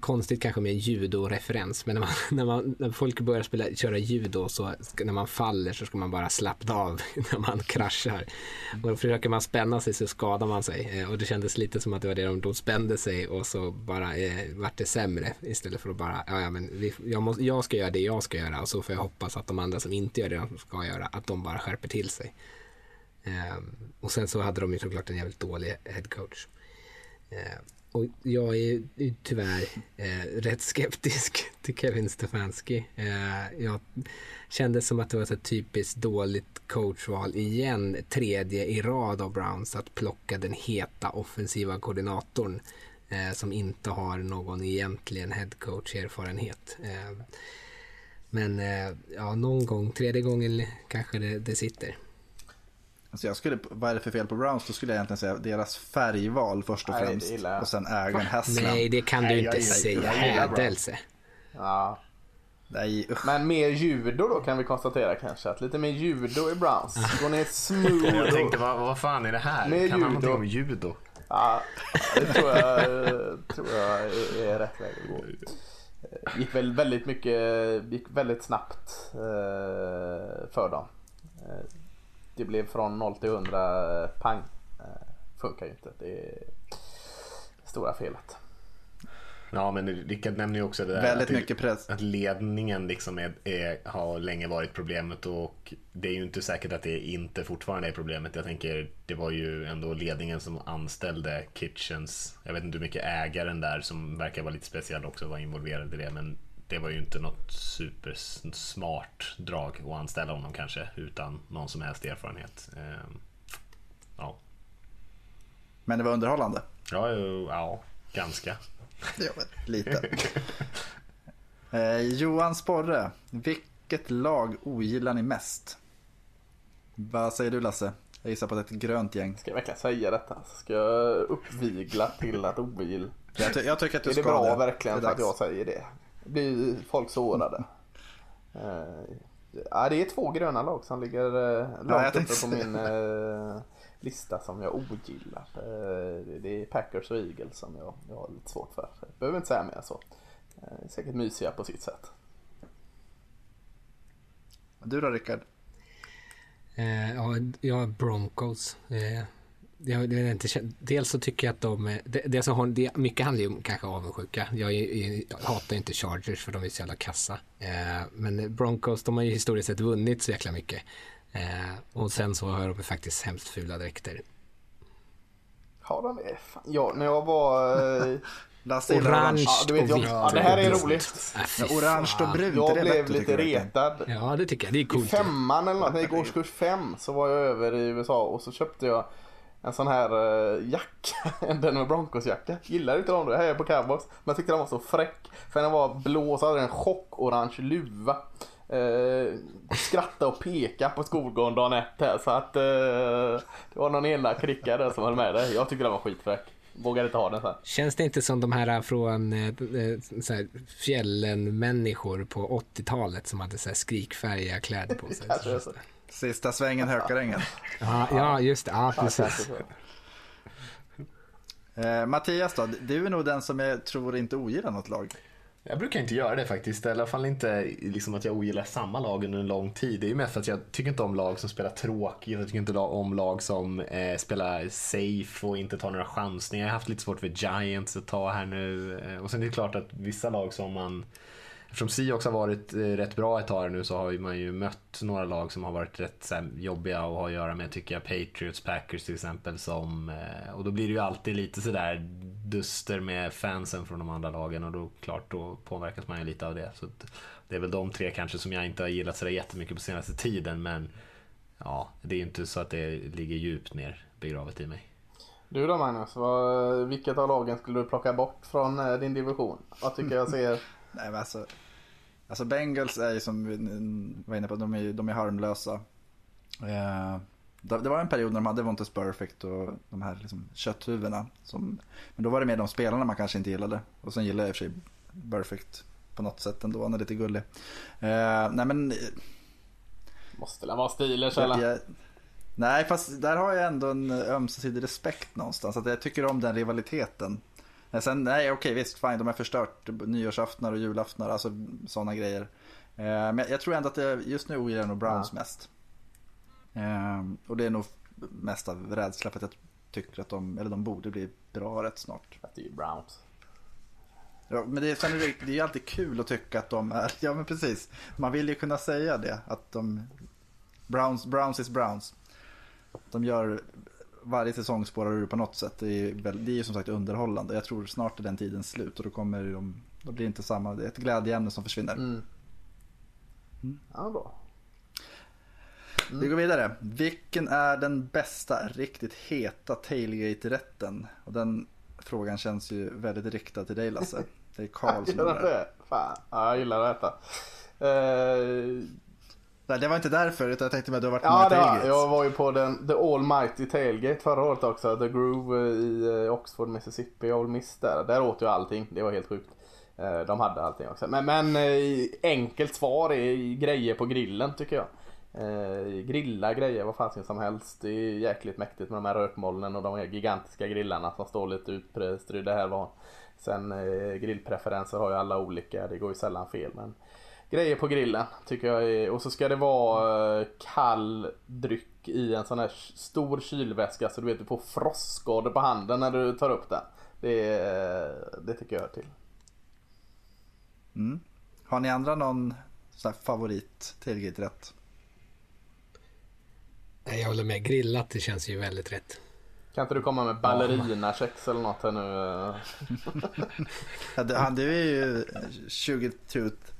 konstigt kanske med judo-referens, men när, man, när, man, när folk börjar spela, köra judo så när man faller så ska man bara slappna av när man kraschar. Och försöker man spänna sig så skadar man sig eh, och det kändes lite som att det var det de, de spände sig och så bara eh, vart det sämre istället för att bara, ja, ja men vi, jag, måste, jag ska göra det jag ska göra och så får jag hoppas att de andra som inte gör det de ska göra, att de bara skärper till sig. Eh, och sen så hade de ju såklart en jävligt dålig headcoach. Eh, och jag är tyvärr eh, rätt skeptisk till Kevin Stefanski. Eh, jag kände som att det var ett typiskt dåligt coachval igen, tredje i rad av Browns, att plocka den heta offensiva koordinatorn eh, som inte har någon egentligen headcoach-erfarenhet. Eh, men eh, ja, någon gång, tredje gången kanske det, det sitter. Alltså jag skulle, vad är det för fel på Browns? Då skulle jag egentligen säga deras färgval först och främst. Nej, och sen ägaren Haslam. Nej, det kan du inte säga. Hädelse. Ja. Nej, Men mer judo då kan vi konstatera kanske. Att lite mer judo i Browns. Går ner smooth. Jag tänkte, vad, vad fan är det här? Mer kan man någonting om judo? Ja, det tror jag, tror jag är, rätt väg att gå. Gick väl väldigt mycket, gick väldigt snabbt eh, för dem det blev från 0 till 100 pang. Eh, funkar ju inte. Det är stora felet. Ja, men Rickard nämner ju också det där Väldigt att, mycket press. att ledningen liksom är, är, har länge varit problemet och det är ju inte säkert att det inte fortfarande är problemet. Jag tänker, det var ju ändå ledningen som anställde Kitchens. Jag vet inte hur mycket ägaren där som verkar vara lite speciell också var involverad i det, men det var ju inte något supersmart drag att anställa honom kanske utan någon som helst erfarenhet. Ehm, ja. Men det var underhållande? Ja, ja ganska. ja, lite. eh, Johan Sporre, vilket lag ogillar ni mest? Vad säger du Lasse? Jag gissar på att det är ett grönt gäng. Ska jag verkligen säga detta? Ska jag uppvigla till att ogilla, Jag, ty jag tycker att du är det ska bra det. verkligen det är för att jag säger det? Blir folk sårade? Eh, ja, det är två gröna lag som ligger uh, Ja, jag långt uppe tänkte på min eh, lista som jag ogillar. Eh, det är Packers och Eagles som jag, jag har lite svårt för. Jag behöver inte säga mer så. Eh, säkert mysiga på sitt sätt. Du då Rickard? Eh, ja, ja, Broncos. Jag, det är inte, dels så tycker jag att de, det, som har, det, mycket handlar ju om kanske avundsjuka. Jag, jag hatar inte Chargers för de är så jävla kassa. Eh, men Broncos, de har ju historiskt sett vunnit så jäkla mycket. Eh, och sen så har de faktiskt hemskt fula dräkter. Har de det? Ja, när jag var... Eh, Orange ja, du vet, jag, och vitt. ja, det här är roligt. Ja, orange och brunt, Jag det blev lite retad. Ja, det tycker jag. Det är I coolt. femman eller något, när jag gick årskurs fem så var jag över i USA och så köpte jag en sån här uh, jacka, en Denver Broncos jacka. Gillar inte de det, här är på cowboys. Men jag tyckte den var så fräck. För den var blå och så hade den en chockorange luva. Uh, skratta och peka på skolgården dagen ett här så att uh, det var någon elak kricka där som höll med det. Jag tyckte den var skitfräck. Vågade inte ha den sen. Känns det inte som de här från så här, fjällen-människor på 80-talet som hade så här skrikfärdiga kläder på sig? Sista svängen Hökarängen. Ja, ja, just det. Ja, precis. Eh, Mattias då? Du är nog den som jag tror inte ogillar något lag. Jag brukar inte göra det faktiskt. I alla fall inte liksom att jag ogillar samma lag under en lång tid. Det är ju mest för att jag tycker inte om lag som spelar tråkigt. Jag tycker inte om lag som eh, spelar safe och inte tar några chansningar. Jag har haft lite svårt för Giants att ta här nu. Eh, Och sen är det klart att vissa lag som man Eftersom Seahawks har varit eh, rätt bra ett tag nu så har man ju mött några lag som har varit rätt så här, jobbiga att ha att göra med tycker jag. Patriots, Packers till exempel. Som, eh, och då blir det ju alltid lite sådär duster med fansen från de andra lagen och då klart då påverkas man ju lite av det. Så det är väl de tre kanske som jag inte har gillat sådär jättemycket på senaste tiden men ja, det är ju inte så att det ligger djupt ner begravet i mig. Du då Magnus, vad, vilket av lagen skulle du plocka bort från eh, din division? Vad tycker jag ser... Nej, men alltså, alltså Bengals är ju som vi var inne på, de är, de är harmlösa. Eh, det det var en period när de hade Vontes Perfect och de här liksom kötthuvudena. Som, men då var det mer de spelarna man kanske inte gillade. Och sen gillade jag i och för sig Perfect på något sätt ändå, han är lite gullig. Eh, nej men, Måste väl vara Steelers eller? nej fast där har jag ändå en ömsesidig respekt någonstans. Att jag tycker om den rivaliteten. Men Sen, nej okej visst, fine, de har förstört nyårsaftnar och julaftnar, alltså sådana grejer. Eh, men jag, jag tror ändå att jag just nu ogillar nog Browns mest. Eh, och det är nog mest av rädsla för att jag tycker att de, eller de borde bli bra rätt snart. Det är ju Browns. Ja, men det, sen är det, det är ju alltid kul att tycka att de är, ja men precis. Man vill ju kunna säga det, att de, Browns, Browns is Browns. De gör varje säsong spårar ur på något sätt. Det är, väl, det är ju som sagt underhållande. Jag tror snart är den tiden slut och då kommer de, då blir det inte samma, det är ett glädjeämne som försvinner. Mm. Ja, bra. Vi går vidare. Vilken är den bästa riktigt heta tailgate-rätten? Och den frågan känns ju väldigt riktad till dig Lasse. Det är Karl som undrar. det? Fan, ja, jag gillar att äta. Nej, det var inte därför, utan jag tänkte att du har varit på ja, det var, jag var ju på den The Almighty Tailgate förra året också. The Groove i eh, Oxford, Mississippi. Ole Miss där. Där åt jag allting. Det var helt sjukt. Eh, De hade allting också. Men, men eh, enkelt svar är grejer på grillen tycker jag. Eh, grilla grejer vad fasen som helst. Det är jäkligt mäktigt med de här rökmolnen och de här gigantiska grillarna som står lite utspridda här var. Sen eh, grillpreferenser har ju alla olika. Det går ju sällan fel. Men grejer på grillen tycker jag är, och så ska det vara eh, kall dryck i en sån här stor kylväska så du vet du får frostskador på handen när du tar upp den. Det, eh, det tycker jag hör till. Mm. Har ni andra någon sån här favorit tailgate-rätt? Nej, Jag håller med. Grillat, det känns ju väldigt rätt. Kan inte du komma med ballerinakex eller något här nu? eh? Ja, du, han, du är ju 20 tooth.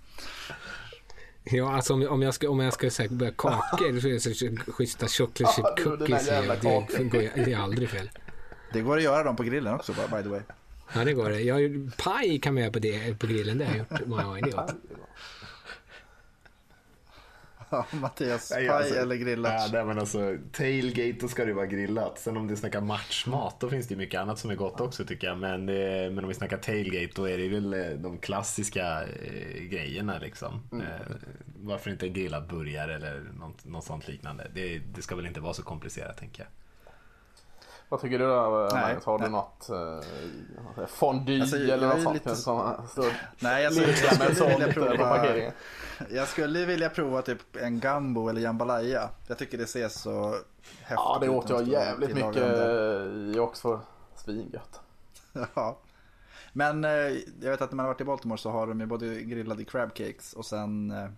Ja, alltså om, om jag ska, om jag ska här, börja kakor så är det så schyssta chocolate chip cookies. Det, det, går, det är aldrig fel. Det går att göra dem på grillen också by the way. Ja, det går det. Jag, paj kan man göra på, det, på grillen. Det har jag gjort många gånger. Mattias, paj alltså, eller grillat? Ja, men alltså, tailgate ska det vara grillat. Sen om du snackar matchmat då finns det mycket annat som är gott också tycker jag. Men, men om vi snackar tailgate då är det väl eh, de klassiska eh, grejerna liksom. Mm. Eh, varför inte grillad burgare eller något, något sånt liknande. Det, det ska väl inte vara så komplicerat tänker jag. Vad tycker du då Magnus? Har du något eh, fondue alltså, eller något sånt? Lite... Som, så, nej, alltså, jag, skulle vilja prova, jag skulle vilja prova typ en gambo eller jambalaya. Jag tycker det ser så häftigt ut. Ja, det åt jag jävligt mycket i Oxford. Svingött. ja. Men eh, jag vet att när man har varit i Baltimore så har de ju både grillade crab cakes och sen eh,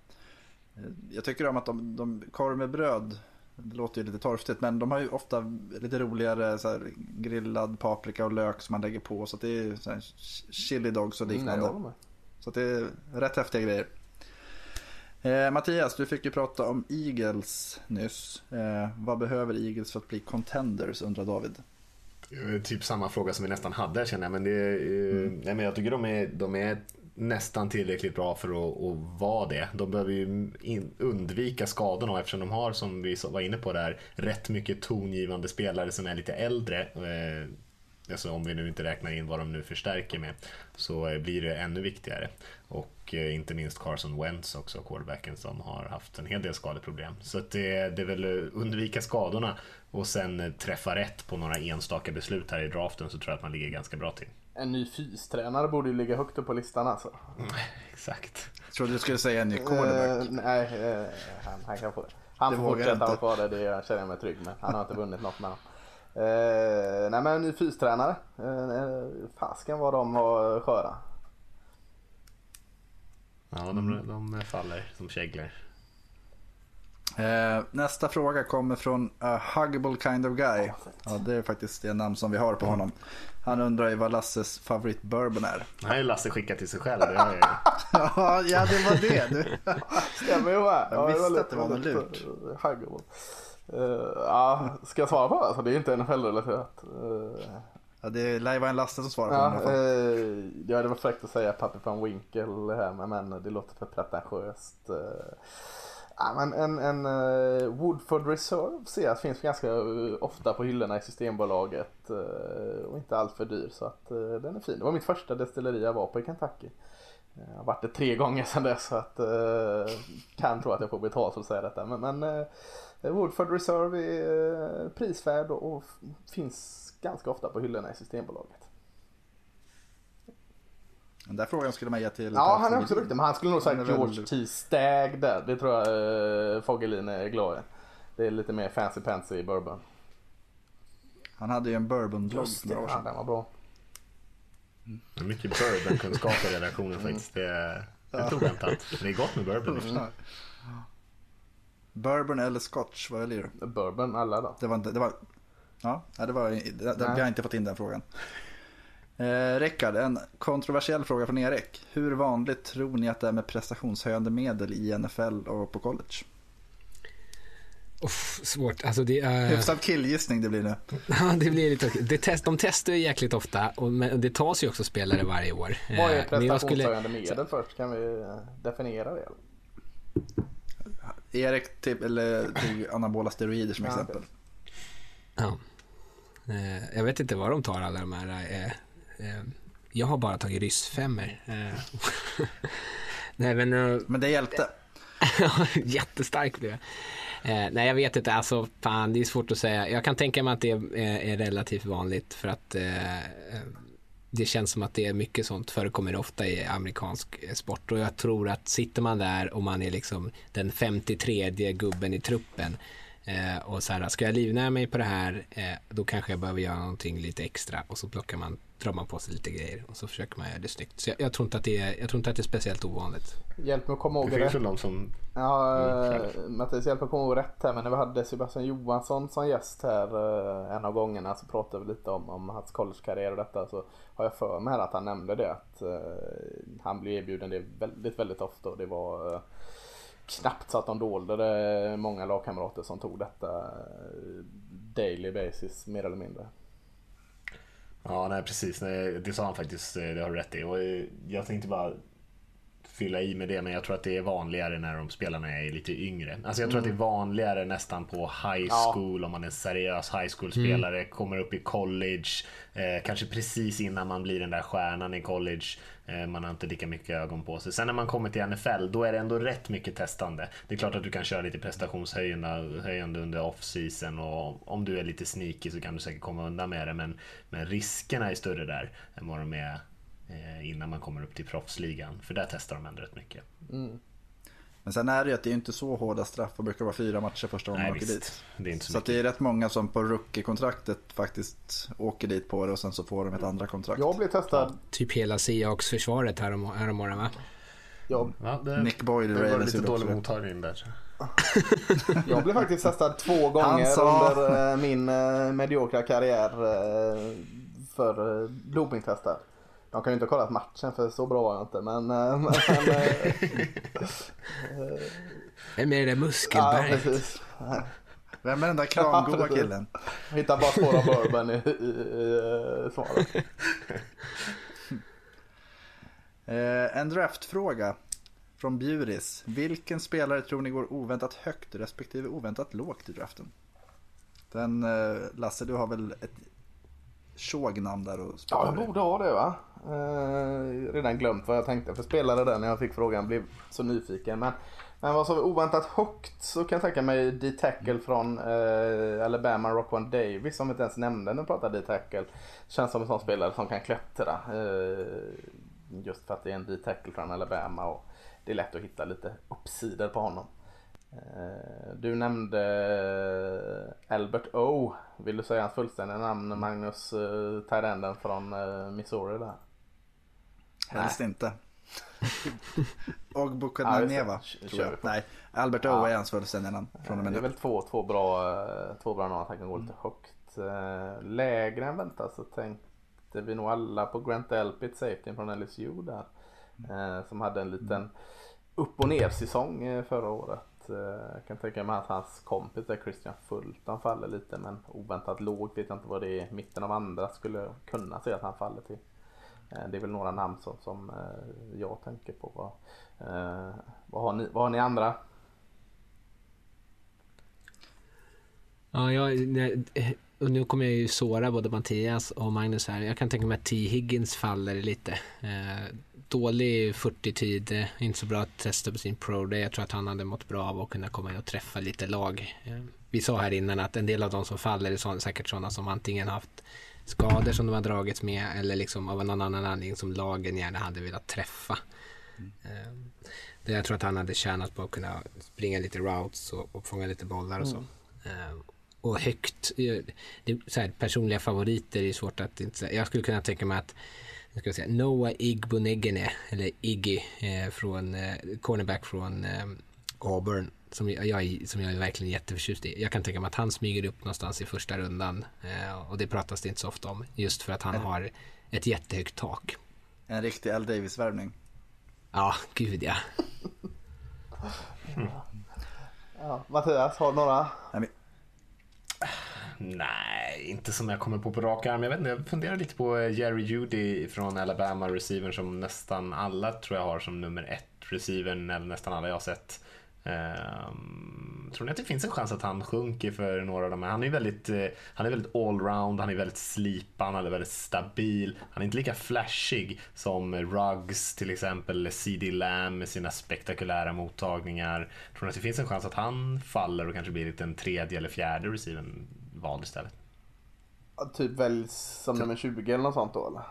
jag tycker om att de, de korv med bröd det låter ju lite torftigt men de har ju ofta lite roligare så här, grillad paprika och lök som man lägger på. Så det är så här, chili dogs och liknande. Mm, så det är rätt häftiga grejer. Eh, Mattias, du fick ju prata om Eagles nyss. Eh, vad behöver Eagles för att bli contenders undrar David? Typ samma fråga som vi nästan hade känner jag. Men, det, eh, mm. nej, men jag tycker de är, de är nästan tillräckligt bra för att, att vara det. De behöver ju in, undvika skadorna eftersom de har, som vi var inne på där, rätt mycket tongivande spelare som är lite äldre. Eh, alltså om vi nu inte räknar in vad de nu förstärker med, så eh, blir det ännu viktigare. Och eh, inte minst Carson Wentz också, quarterbacken som har haft en hel del skadeproblem. Så det, det är väl undvika skadorna och sen träffa rätt på några enstaka beslut här i draften så tror jag att man ligger ganska bra till en ny fystränare borde ju ligga högt upp på listan alltså. Mm, exakt. Jag trodde du skulle säga en ny quarterback. Uh, nej, uh, han, han, kan få det. Han får fortsätta ha kvar det, det känner jag mig trygg med. Han har inte vunnit något med honom. Uh, nej men en ny fystränare. Uh, fasken vad de var sköra. Ja, de, de faller som käglor. Eh, nästa fråga kommer från A Huggable Kind of Guy. Ja, det är faktiskt det namn som vi har på honom. Han undrar ju vad Lasses favorit bourbon är. Det har ju Lasse skickat till sig själv. Det jag ja, det var det. Stämmer ju med. Jag visste att det var något lurt. Huggable. Uh, ja, ska jag svara på det? Alltså, det är inte NFL-relaterat. Uh, ja, det lär ju vara en Lasse som svarar på ja, det. Uh, ja, det var fräckt att säga Pappy van Winkle här, men det låter för pretentiöst. Uh, Ja, men en, en uh, Woodford Reserve ser jag finns ganska eh, ofta på hyllorna i Systembolaget uh, och inte allt för dyr så att den är fin. Det var mitt första destilleri jag var på i Kentucky. Jag har varit det tre gånger sedan dess så att kan tro att jag får betalt för att säga detta. Men, men Woodford Reserve är prisvärd och, och finns ganska ofta på hyllorna i Systembolaget. Den där frågan skulle man ge till Ja, han är också duktig. Men han skulle nog sagt George T. Stag där. Det tror jag eh, Foggelin är glad i. Det är lite mer fancy pansy i bourbon. Han hade ju en bourbon-blogg några år sedan. Ja, den var bra. Mm. Mycket bourbonkunskap i redaktionen faktiskt. Det är, det är oväntat. Det är gott med bourbon. Mm. Bourbon eller scotch, vad väljer du? Bourbon, alla då. Det var inte, det var, ja, det var, det, det, vi har inte fått in den frågan. Eh, Rickard, en kontroversiell fråga från Erik. Hur vanligt tror ni att det är med prestationshöjande medel i NFL och på college? Uff, svårt. Alltså det är... Hyfsad killgissning det blir nu. ja, det blir lite det test, De testar ju jäkligt ofta och det tas ju också spelare varje år. Vad är prestationshöjande skulle... medel först? Kan vi eh, definiera det? Erik typ, eller tog anabola steroider som ja, exempel. Ja. Eh, jag vet inte vad de tar alla de här eh, Eh, jag har bara tagit ryssfemmor. Eh, nej, men, eh, men det hjälpte? Jättestark blev jag. Eh, nej, jag vet inte. Alltså, fan, det är svårt att säga. Jag kan tänka mig att det är, är relativt vanligt för att eh, det känns som att det är mycket sånt förekommer ofta i amerikansk sport och jag tror att sitter man där och man är liksom den 53 gubben i truppen eh, och så här, ska jag livnära mig på det här, eh, då kanske jag behöver göra någonting lite extra och så plockar man drar man på sig lite grejer och så försöker man göra det snyggt. Så jag, jag, tror, inte att det är, jag tror inte att det är speciellt ovanligt. Hjälp mig att komma ihåg det. Det finns väl de som... Ja, mm, Mattias hjälp mig att komma ihåg rätt här. Men när vi hade Sebastian Johansson som gäst här eh, en av gångerna så pratade vi lite om, om hans collegekarriär och detta. Så har jag för mig att han nämnde det att uh, han blev erbjuden det väldigt, väldigt ofta och det var uh, knappt så att de dolde det. Många lagkamrater som tog detta daily basis mer eller mindre. Ja, nej precis. Nej, det sa han faktiskt, eh, det har du rätt i. Och eh, jag tänkte bara fylla i med det, men jag tror att det är vanligare när de spelarna är lite yngre. Alltså jag tror mm. att det är mm. vanligare nästan på high school, ja. om man är en seriös high school-spelare, mm. kommer upp i college, eh, kanske precis innan man blir den där stjärnan i college. Eh, man har inte lika mycket ögon på sig. Sen när man kommer till NFL, då är det ändå rätt mycket testande. Det är klart att du kan köra lite prestationshöjande under off-season och om du är lite sneaky så kan du säkert komma undan med det, men, men riskerna är större där än vad de är innan man kommer upp till proffsligan. För där testar de ändå rätt mycket. Mm. Men sen är det ju att det är inte så hårda straff. Det brukar vara fyra matcher första gången man åker dit. Det är inte så så det är rätt många som på rookie-kontraktet faktiskt åker dit på det och sen så får de ett andra kontrakt. Jag blev testad. Ja. Typ hela Seahawks-försvaret härom, häromåret va? Ja. ja det, Nick Boyle Det var lite dålig mottagning där. jag blev faktiskt testad två gånger sa... under eh, min uh, mediokra karriär för dopingtester. De kan ju inte ha kollat matchen för så bra var jag inte men... Eh, men Vem är det där Muskelberg? Ja, Vem är den där kramgoda killen? Jag hittar bara spår av bourbon i, i, i svaret. Eh, en draftfråga från Bjuris. Vilken spelare tror ni går oväntat högt respektive oväntat lågt i draften? Den, eh, Lasse, du har väl ett tjog-namn där och Ja, jag borde ha det va. Eh, redan glömt vad jag tänkte för spelare där när jag fick frågan. Blev så nyfiken. Men, men vad så oväntat högt så kan jag tänka mig D-tackle från eh, Alabama, Rockwan Davis som inte ens nämnde när vi pratade D-tackle. Känns som en sån spelare som kan klättra. Eh, just för att det är en D-tackle från Alabama och det är lätt att hitta lite uppsidor på honom. Eh, du nämnde Albert O. Vill du säga hans fullständiga namn Magnus, uh, Tyrenden från Missouri där? Helst Nej. inte. och jag. Nej, Albert O är hans fullständiga namn. Från och med det är väl två, två bra, två bra namn. Han kan gå lite högt. Lägre än väntat så tänkte vi nog alla på Grant Elpit, safety från LSU där. Som hade en liten upp och ner säsong förra året. Eh, jag kan tänka mig att hans kompis där Christian Fulton faller lite men oväntat lågt vet jag inte vad det är. Mitten av andra skulle kunna se att han faller till. Eh, det är väl några namn som, som eh, jag tänker på. Vad, eh, vad, har, ni, vad har ni andra? Ja, jag, eh, och nu kommer jag ju såra både Mattias och Magnus här. Jag kan tänka mig att T. Higgins faller lite. dålig 40-tid, inte så bra att testa på sin pro day. Jag tror att han hade mått bra av att kunna komma in och träffa lite lag. Vi sa här innan att en del av de som faller är säkert sådana som antingen haft skador som de har dragits med eller liksom av någon annan anledning som lagen gärna hade velat träffa. Mm. Det jag tror att han hade tjänat på att kunna springa lite routes och, och fånga lite bollar och så. Mm. Och högt, det, så här, personliga favoriter är svårt att inte säga. Jag skulle kunna tänka mig att ska jag säga, Noah Igbonegene, eller Iggy, eh, från, eh, cornerback från eh, Auburn som jag, som jag är verkligen jätteförtjust i. Jag kan tänka mig att han smyger upp någonstans i första rundan eh, och det pratas det inte så ofta om just för att han har ett jättehögt tak. En riktig Al Davis-värvning. Ja, gud ja. ja. Mattias, har du några? Nej, Nej, inte som jag kommer på på rak arm. Jag, vet inte, jag funderar lite på eh, Jerry Judy från Alabama, receiver som nästan alla tror jag har som nummer ett receiver, eller nästan alla jag har sett. Um, tror ni att det finns en chans att han sjunker för några av de här? Han är väldigt, uh, han är väldigt allround, han är väldigt slipad, han är väldigt stabil. Han är inte lika flashig som Ruggs till exempel, eller CD Lamb med sina spektakulära mottagningar. Tror ni att det finns en chans att han faller och kanske blir en tredje eller fjärde receiver vald istället? Typ väljs som nummer 20 eller något sånt då eller?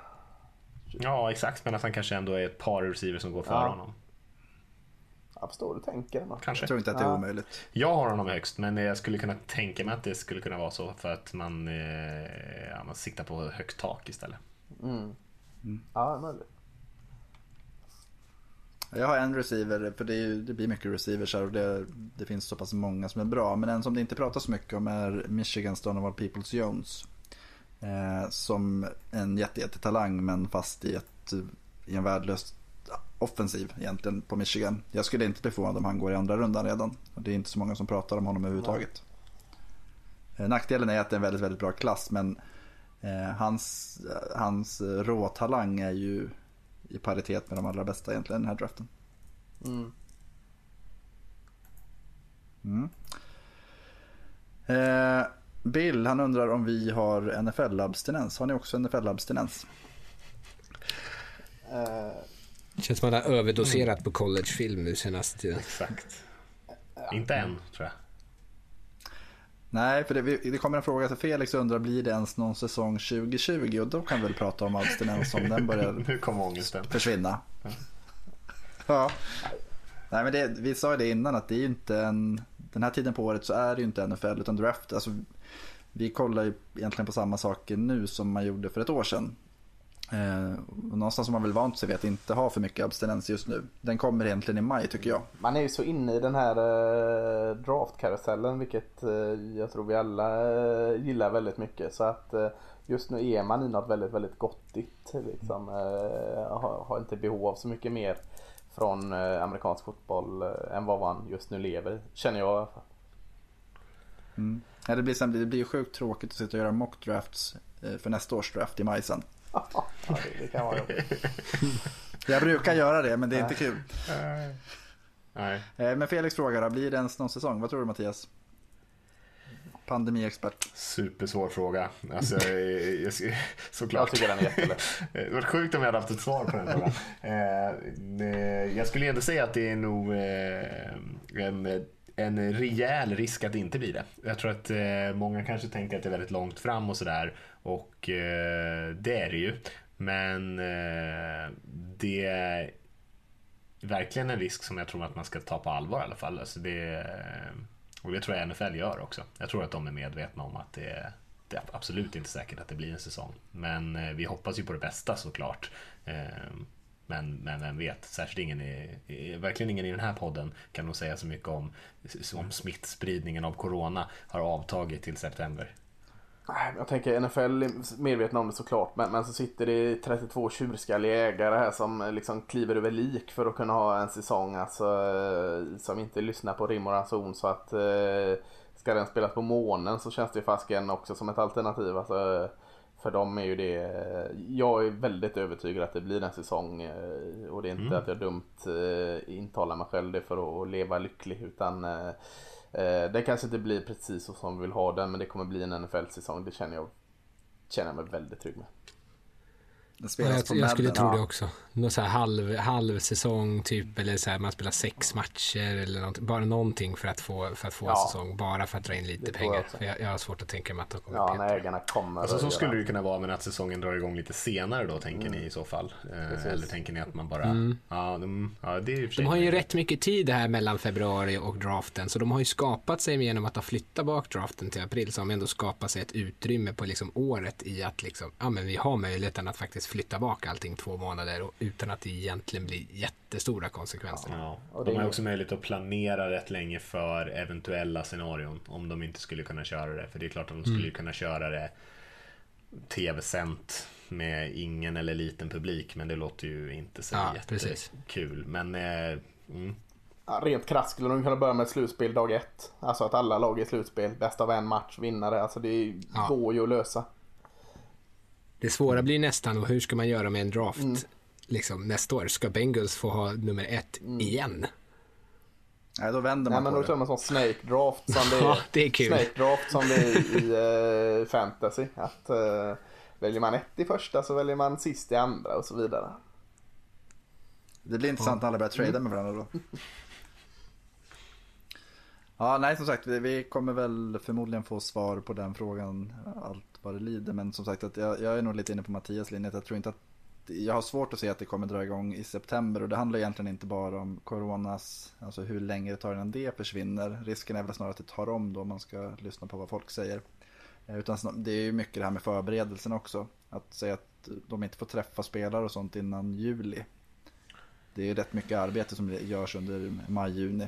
Ja exakt, men att han kanske ändå är ett par receiver som går före ja. honom. Förstår hur du tänker. Kanske. Jag tror inte att det är omöjligt. Jag har honom högst, men jag skulle kunna tänka mig att det skulle kunna vara så för att man, eh, ja, man siktar på högt tak istället. Mm. Mm. Ja, möjligt. Jag har en receiver, för det, är, det blir mycket receivers här och det, det, finns så pass många som är bra. Men en som det inte pratas så mycket om är Michigans Donovan Peoples Jones. Eh, som en jättetalang men fast i, ett, i en värdelös offensiv egentligen på Michigan. Jag skulle inte bli förvånad om han går i andra rundan redan. Det är inte så många som pratar om honom överhuvudtaget. Nej. Eh, nackdelen är att det är en väldigt, väldigt bra klass men eh, hans, hans råtalang är ju i paritet med de allra bästa egentligen i den här draften. Mm. Mm. Eh, Bill, han undrar om vi har NFL-abstinens. Har ni också NFL-abstinens? Uh, känns som att man har överdoserat på collegefilm nu senaste tiden. Exakt. Inte än, tror jag. Nej, för det, det kommer en fråga till Felix undrar blir det ens någon säsong 2020 och då kan vi väl prata om abstinens om den börjar nu kommer ångesten. försvinna. ja. Nej men det, vi sa ju det innan att det är ju inte en, den här tiden på året så är det ju inte NFL utan draft. Alltså, vi kollar ju egentligen på samma saker nu som man gjorde för ett år sedan. Eh, någonstans har man väl vant sig vid att inte ha för mycket abstinens just nu. Den kommer egentligen i maj tycker jag. Man är ju så inne i den här eh, draftkarusellen vilket eh, jag tror vi alla eh, gillar väldigt mycket. Så att eh, just nu är man i något väldigt, väldigt gottigt. Liksom, eh, har, har, inte behov av så mycket mer från eh, amerikansk fotboll än vad man just nu lever Känner jag i alla fall. Mm. Ja, det, blir, det blir sjukt tråkigt att sitta och göra mock drafts för nästa års draft i maj sen. ja, det, kan vara jobbigt. Jag brukar göra det, men det är inte kul. Nej. Eh, men Felix frågar, blir det ens någon säsong? Vad tror du Mattias? Pandemiexpert. Supersvår fråga. Alltså, jag, jag, såklart. Jag tycker den är jättelätt. Det var sjukt om jag hade haft ett svar på den frågan. Eh, jag skulle ändå säga att det är nog eh, en en rejäl risk att det inte blir det. Jag tror att eh, många kanske tänker att det är väldigt långt fram och sådär och eh, det är det ju. Men eh, det är verkligen en risk som jag tror att man ska ta på allvar i alla fall. Alltså det, eh, och det tror jag NFL gör också. Jag tror att de är medvetna om att det, det är absolut inte säkert att det blir en säsong. Men eh, vi hoppas ju på det bästa såklart. Eh, men, men vem vet, särskilt ingen i, verkligen ingen i den här podden kan nog säga så mycket om, om smittspridningen av corona har avtagit till september. Jag tänker NFL är medvetna om det såklart men, men så sitter det 32 tjurskalliga ägare här som liksom kliver över lik för att kunna ha en säsong alltså, eh, som inte lyssnar på rim och ranson så att eh, ska den spelas på månen så känns det fasken också som ett alternativ. Alltså, för dem är ju det, jag är väldigt övertygad att det blir en säsong eh, och det är inte mm. att jag dumt eh, intalar mig själv det för att leva lycklig utan eh, det kanske inte blir precis så som vi vill ha den men det kommer bli en NFL-säsong. Det känner jag, känner jag mig väldigt trygg med. Ja, jag, jag skulle tro det också. Någon så här halv, halv säsong typ eller så här, man spelar sex matcher eller något, bara någonting för att få, för att få ja. en säsong. Bara för att dra in lite pengar. Jag, jag, jag, har svårt att tänka mig att de kommer Ja, när ägarna kommer. Alltså, så skulle det kunna vara men att säsongen drar igång lite senare då tänker mm. ni i så fall. Eh, eller tänker ni att man bara, mm. ja, de, ja, det är De har ju rätt mycket tid här mellan februari och draften så de har ju skapat sig genom att ha flyttat bak draften till april så har de ändå skapat sig ett utrymme på liksom året i att liksom, ja men vi har möjligheten att faktiskt flytta bak allting två månader och, utan att det egentligen blir jättestora konsekvenser. Ja, och de har också möjlighet att planera rätt länge för eventuella scenarion om de inte skulle kunna köra det. För det är klart att de skulle mm. kunna köra det tv-sänt med ingen eller liten publik men det låter ju inte så ja, jättekul. Men eh, mm. ja, Rent krasst skulle de kunna börja med ett slutspel dag ett. Alltså att alla lag i slutspel, bäst av en match, vinnare. Alltså det ja. går ju att lösa. Det svåra blir nästan och hur ska man göra med en draft mm. liksom, nästa år? Ska Bengals få ha nummer ett mm. igen? Nej, då vänder man Nej, på men då kör man som Snake Draft som det är, ja, det är kul. Snake Draft som det är i uh, fantasy. Att, uh, väljer man ett i första så väljer man sist i andra och så vidare. Det blir intressant när alla börjar trada med varandra då. Ja, nej som sagt, vi kommer väl förmodligen få svar på den frågan allt vad det lider. Men som sagt, att jag, jag är nog lite inne på Mattias linje. Jag tror inte att jag har svårt att se att det kommer dra igång i september och det handlar egentligen inte bara om coronas, alltså hur länge det tar innan det försvinner. Risken är väl snarare att det tar om då om man ska lyssna på vad folk säger. Eh, utan det är ju mycket det här med förberedelsen också. Att säga att de inte får träffa spelare och sånt innan juli. Det är rätt mycket arbete som görs under maj-juni.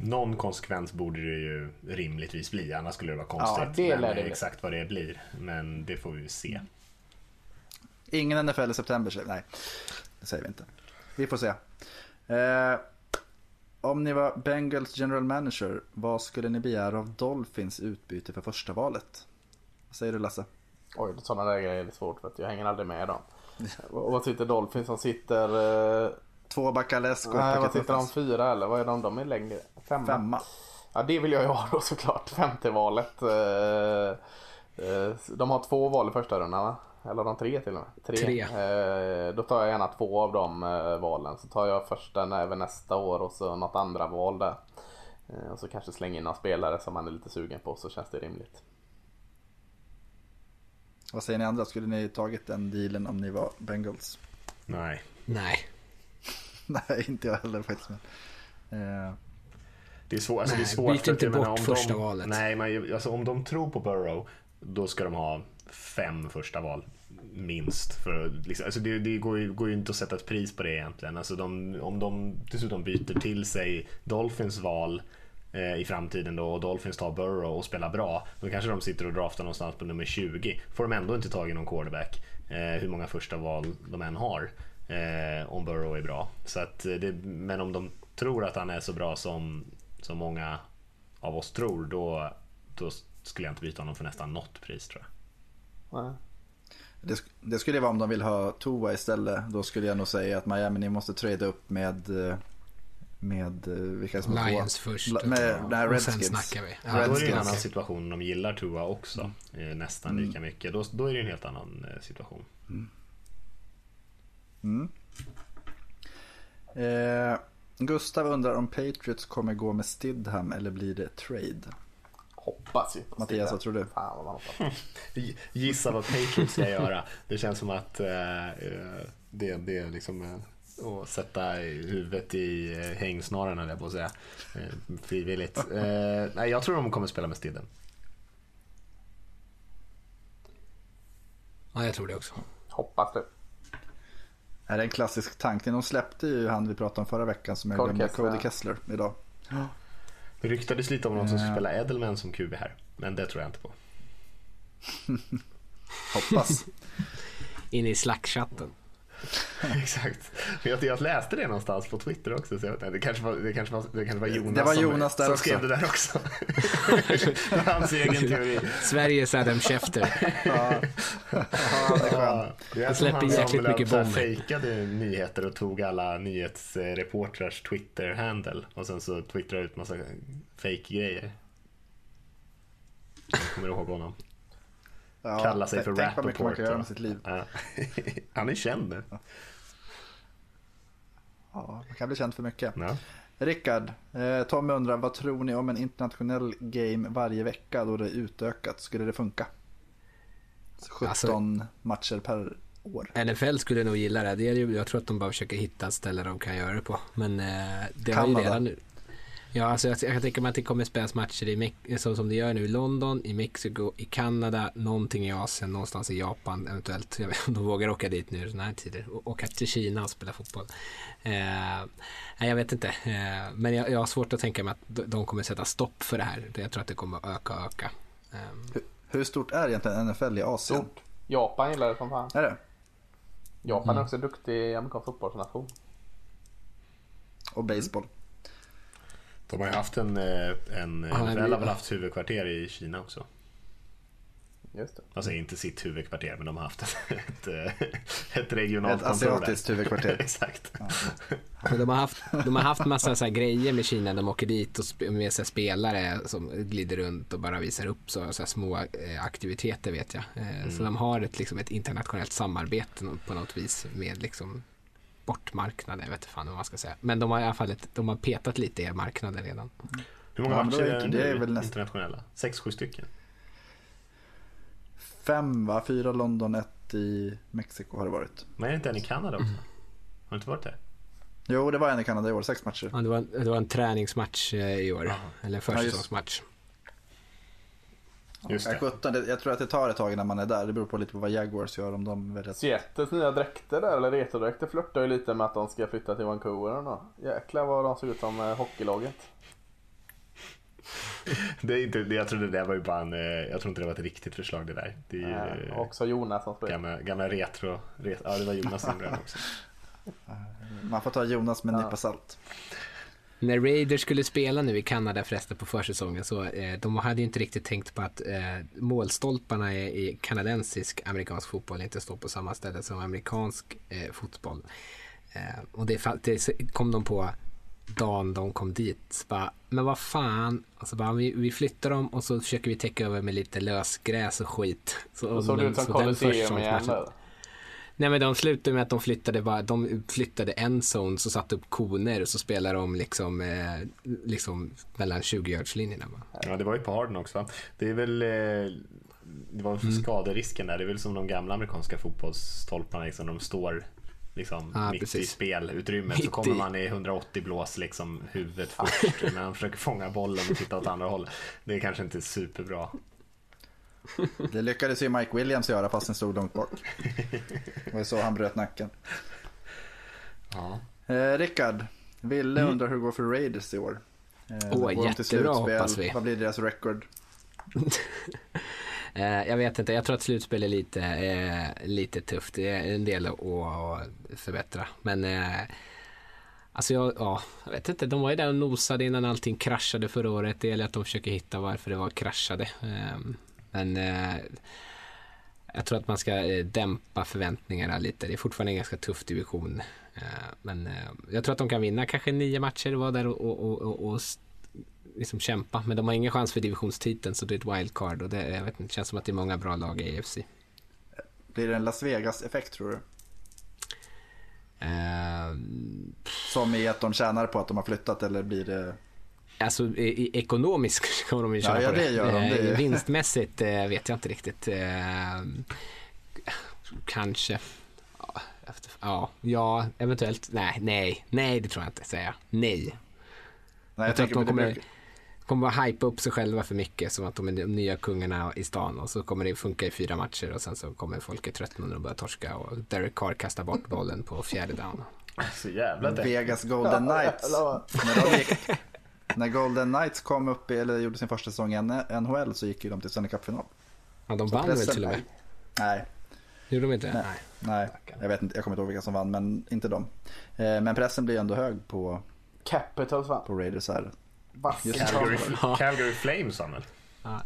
Någon konsekvens borde det ju rimligtvis bli, annars skulle det vara konstigt. Ja, det men det exakt vad det blir, men det får vi se. Ingen NFL i september, nej. Det säger vi inte. Vi får se. Eh, om ni var Bengals general manager, vad skulle ni begära av Dolphins utbyte för första valet? Vad säger du Lasse? Oj, sådana där grejer är svårt för att jag hänger aldrig med dem. Och vad sitter Dolphins som sitter eh, Två Bacalesco. Nej, vad sitter de? Fyra eller vad är de? De är längre. Femma. Femma. Ja, det vill jag ju ha då såklart. Femte valet. Eh, eh, de har två val i första rundan va? Eller de tre till och med? Tre. Tre. Eh, då tar jag gärna två av de valen. Så tar jag första även nästa år och så något andra val där. Och så kanske slänga in några spelare som man är lite sugen på så känns det rimligt. Vad säger ni andra? Skulle ni tagit den dealen om ni var Bengals? Nej. Nej. Nej, inte jag heller faktiskt. Men, eh. Det är, svår, alltså nej, det är svårt. Byt inte bort menar, första de, valet. Nej, men alltså, om de tror på Burrow, då ska de ha fem första val. Minst. För, liksom, alltså det, det går, ju, går ju inte att sätta ett pris på det egentligen. Alltså de, om de dessutom byter till sig Dolphins val eh, i framtiden då och Dolphins tar Burrow och spelar bra, då kanske de sitter och draftar någonstans på nummer 20. Får de ändå inte tag i någon quarterback, eh, hur många första val de än har, eh, om Burrow är bra. Så att det, men om de tror att han är så bra som, som många av oss tror, då, då skulle jag inte byta honom för nästan något pris tror jag. Nej. Det, det, skulle vara om de vill ha Tova istället. Då skulle jag nog säga att Miami ni måste trada upp med eh, med eh, vilka som är Lions två. först. Med, nej, och Redskins. sen snackar vi. Ja, då är det en annan situation om de gillar Tua också. Mm. Nästan mm. lika mycket. Då, då är det en helt annan situation. Mm. Mm. Eh, Gustav undrar om Patriots kommer gå med Stidham eller blir det trade? Hoppas ju. Mattias, vad tror du? Fan vad man hoppas. Gissa vad Patriots ska göra. Det känns som att eh, det, det är liksom eh, och sätta huvudet i eh, hängsnaren höll jag på att säga. Eh, frivilligt. Eh, nej, jag tror de kommer spela med Stidden. Ja, jag tror det också. Hoppas det. Är det en klassisk tanke? De släppte ju han vi pratade om förra veckan som är Cody glömde, Kessler. Cody Kessler idag. Det ryktades lite om någon som skulle spela Edelman som QB här. Men det tror jag inte på. Hoppas. In i slackchatten. Exakt. Jag, jag läste det någonstans på Twitter också. Så jag vet inte, det, kanske var, det, kanske var, det kanske var Jonas, Det var som, Jonas där som också. skrev det där också. Hans egen teori. Sveriges Adam Schefter. ja. ja, det är det är som släpper han som jäkligt mycket bomber. fejkade nyheter och tog alla nyhetsreportrars Twitter-handle och sen så twittrade ut massa fake-grejer. Jag kommer ihåg honom. Ja, Kallar sig för tänk vad mycket man Rappaport. kan göra med sitt liv. Ja. Han är känd nu. Ja, man kan bli känd för mycket. Ja. Rickard, eh, Tommy undrar vad tror ni om en internationell game varje vecka då det är utökat? Skulle det funka? 17 Alltså- matcher per år. NFL skulle nog gilla det. det är ju, jag tror att de bara försöker hitta ett ställe de kan göra det på. Men eh, det har ju Kanada. redan nu. Ja, alltså jag, jag kan tänka mig att det kommer spelas matcher i så som det gör nu i London, i Mexiko, i Kanada, någonting i Asien, någonstans i Japan eventuellt. Jag vet inte om de vågar åka dit nu i sådana här tider. Åka till Kina och spela fotboll. Eh, nej, jag vet inte. Eh, men jag, jag har svårt att tänka mig att de, kommer sätta stopp för det här. Jag tror att det kommer öka och öka. Eh, Hur, hur stort är egentligen NFL i Asien? Stort. Japan gillar det som fan. Är det? Japan Mm. är också duktig amerikansk fotbollsnation. Och baseball. De har ju haft en, eh, en Ja, vi- har väl haft huvudkvarter i Kina också. Just det. Alltså inte sitt huvudkvarter men de har haft ett, ett, ett regionalt Ett kontor där. asiatiskt huvudkvarter. Exakt. Men de har haft, de har haft massa så här grejer med Kina. De åker dit och sp- med sig spelare som glider runt och bara visar upp så, så här små eh, aktiviteter vet jag. Eh, Så de har ett, liksom, ett internationellt samarbete på något vis med liksom bortmarknader. Jag vet inte fan vad man ska säga. Men de har i alla fall ett, de har petat lite i marknaden redan. Hur många Ja, matcher är det- det det är väl internationella? Sex, sju stycken? Fem va? Fyra London, ett i Mexiko har det varit. Men är det inte en i Kanada också? Har du inte varit där? Jo, det var en i Kanada i år, sex matcher. Ja, det, var, det var en träningsmatch eh, i år. Eller en försäsongsmatch. Just Ja, det. 17, det, jag tror att det tar ett tag innan man är där. Det beror på lite på vad Jaguars gör om de väljer. Seattles nya dräkter där, eller retrodräkter, flörtar ju lite med att de ska flytta till Vancouver då. Jäklar vad de såg ut som eh, hockeylaget. Det är inte, det- jag tror det där var ju bara en, eh, jag tror inte det var ett riktigt förslag det där. Det är ju och också Jonas som spelar. gamla, gamla retro, ret, ja det var Jonas som också. Man får ta Jonas med en Ja. nypa salt. När Raiders skulle spela nu i Kanada förresten på försäsongen så eh, de hade ju inte riktigt tänkt på att eh, målstolparna i, i kanadensisk amerikansk fotboll inte står på samma ställe som amerikansk eh, fotboll. Eh, och det, det, kom de på dagen de kom dit. Bara, men vad fan, alltså bara, vi, vi flyttar dem och så försöker vi täcka över med lite lösgräs och skit. Så, och såg det ut som Colosseum igen då? Nej men de slutade med att de flyttade, bara, de flyttade en zone och satte upp koner och så spelade de liksom, eh, liksom mellan 20-yardslinjerna. Ja det var ju på Harden också. Det är väl eh, det var mm. skaderisken där. Det är väl som de gamla amerikanska fotbollsstolparna. Liksom, de står liksom ah, mitt precis. i spelutrymmet mitt så kommer man i 180 blås liksom huvudet först. men man försöker fånga bollen och titta åt andra hållet. Det är kanske inte superbra. Det lyckades ju Mike Williams göra fast den stod långt bort. Det var så han bröt nacken. Ja. Eh, Rickard, Ville mm. undrar hur det går för Raiders i år. Eh, oh, jättebra hoppas vi. Vad blir deras record? eh, jag vet inte, jag tror att slutspel är lite, eh, lite tufft. Det är en del att, förbättra. Men eh, Alltså jag, ja, jag vet inte, de var ju där och nosade innan allting kraschade förra året. Det gäller att de försöker hitta varför det var kraschade. Ehm, men eh, jag tror att man ska eh, dämpa förväntningarna lite. Det är fortfarande en ganska tuff division. Eh, men eh, jag tror att de kan vinna kanske nio matcher och vara där och, och, och, och liksom kämpa. Men de har ingen chans för divisionstiteln så det är ett wildcard och det, jag vet inte, det känns som att det är många bra lag i AFC. Blir det en Las Vegas-effekt tror du? Uh, Som i att de tjänar på att de har flyttat eller blir det Alltså i, ekonomiskt kommer de ju köra ja, ja, det. Gör de, det. Eh, vinstmässigt eh, vet jag inte riktigt. Eh, kanske. Ja, ja, eventuellt. Nej, nej, nej, det tror jag inte. Säga nej. Nej, jag, jag tror att de kommer, kommer bara hypa upp sig själva för mycket som att de är de nya kungarna i stan och så kommer det funka i fyra matcher och sen så kommer folket tröttna när de börjar torska och Derek Carr kastar bort bollen på fjärde down. Så jävla Vegas Golden Knights. när, de gick, när Golden Knights kom upp, eller gjorde sin första säsong i NHL så gick ju de till Stanley Cup-final. Ja, de vann väl till och med? Nej. Gjorde de inte? Nej. Nej. Jag, vet inte, jag kommer inte ihåg vilka som vann, men inte de. Eh, men pressen blir ändå hög på Capitals va? På Raiders här. Calgary, Calgary Flames han väl? Nej.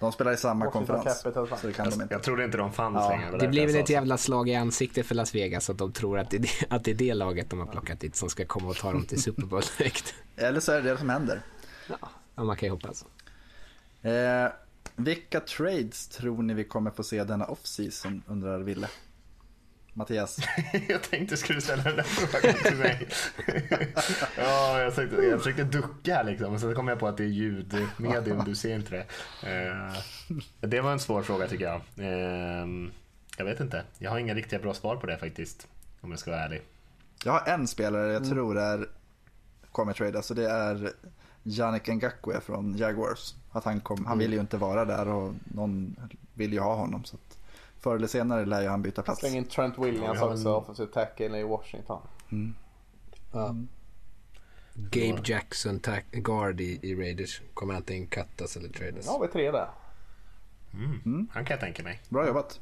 De spelar i samma konferens. så det kan jag, de inte. jag trodde inte de fanns ja. längre. Det, det blir väl ett jävla slag i ansiktet för Las Vegas att de tror att det, är, att det är det laget de har plockat dit som ska komma och ta dem till Super Bowl direkt. Eller så är det det som händer. Ja, man kan ju hoppas. Eh, vilka trades tror ni vi kommer få se denna off-season undrar Ville? Mattias? jag tänkte skulle ställa den där frågan till mig. ja, jag, försökte, jag försökte ducka här liksom, och så kom jag på att det är ljudmedium, du ser inte det. Uh, det var en svår fråga tycker jag. Uh, jag vet inte, jag har inga riktiga bra svar på det faktiskt, om jag ska vara ärlig. Jag har en spelare jag mm. tror är kommer trade, alltså det är Yannick Ngakwe från Jaguars. Att han, kom, han vill ju inte vara där och någon vill ju ha honom. Så förr eller senare lär ju han byta plats. Släng in Trent Williams ja, också, offensive tackle i Washington. Mm. Mm. Gabe Jackson, guard i, i Raiders. Kommer antingen cuttas eller tradas. Ja, vi är tre där. Mm. Mm. Han kan jag tänka mig. Bra jobbat.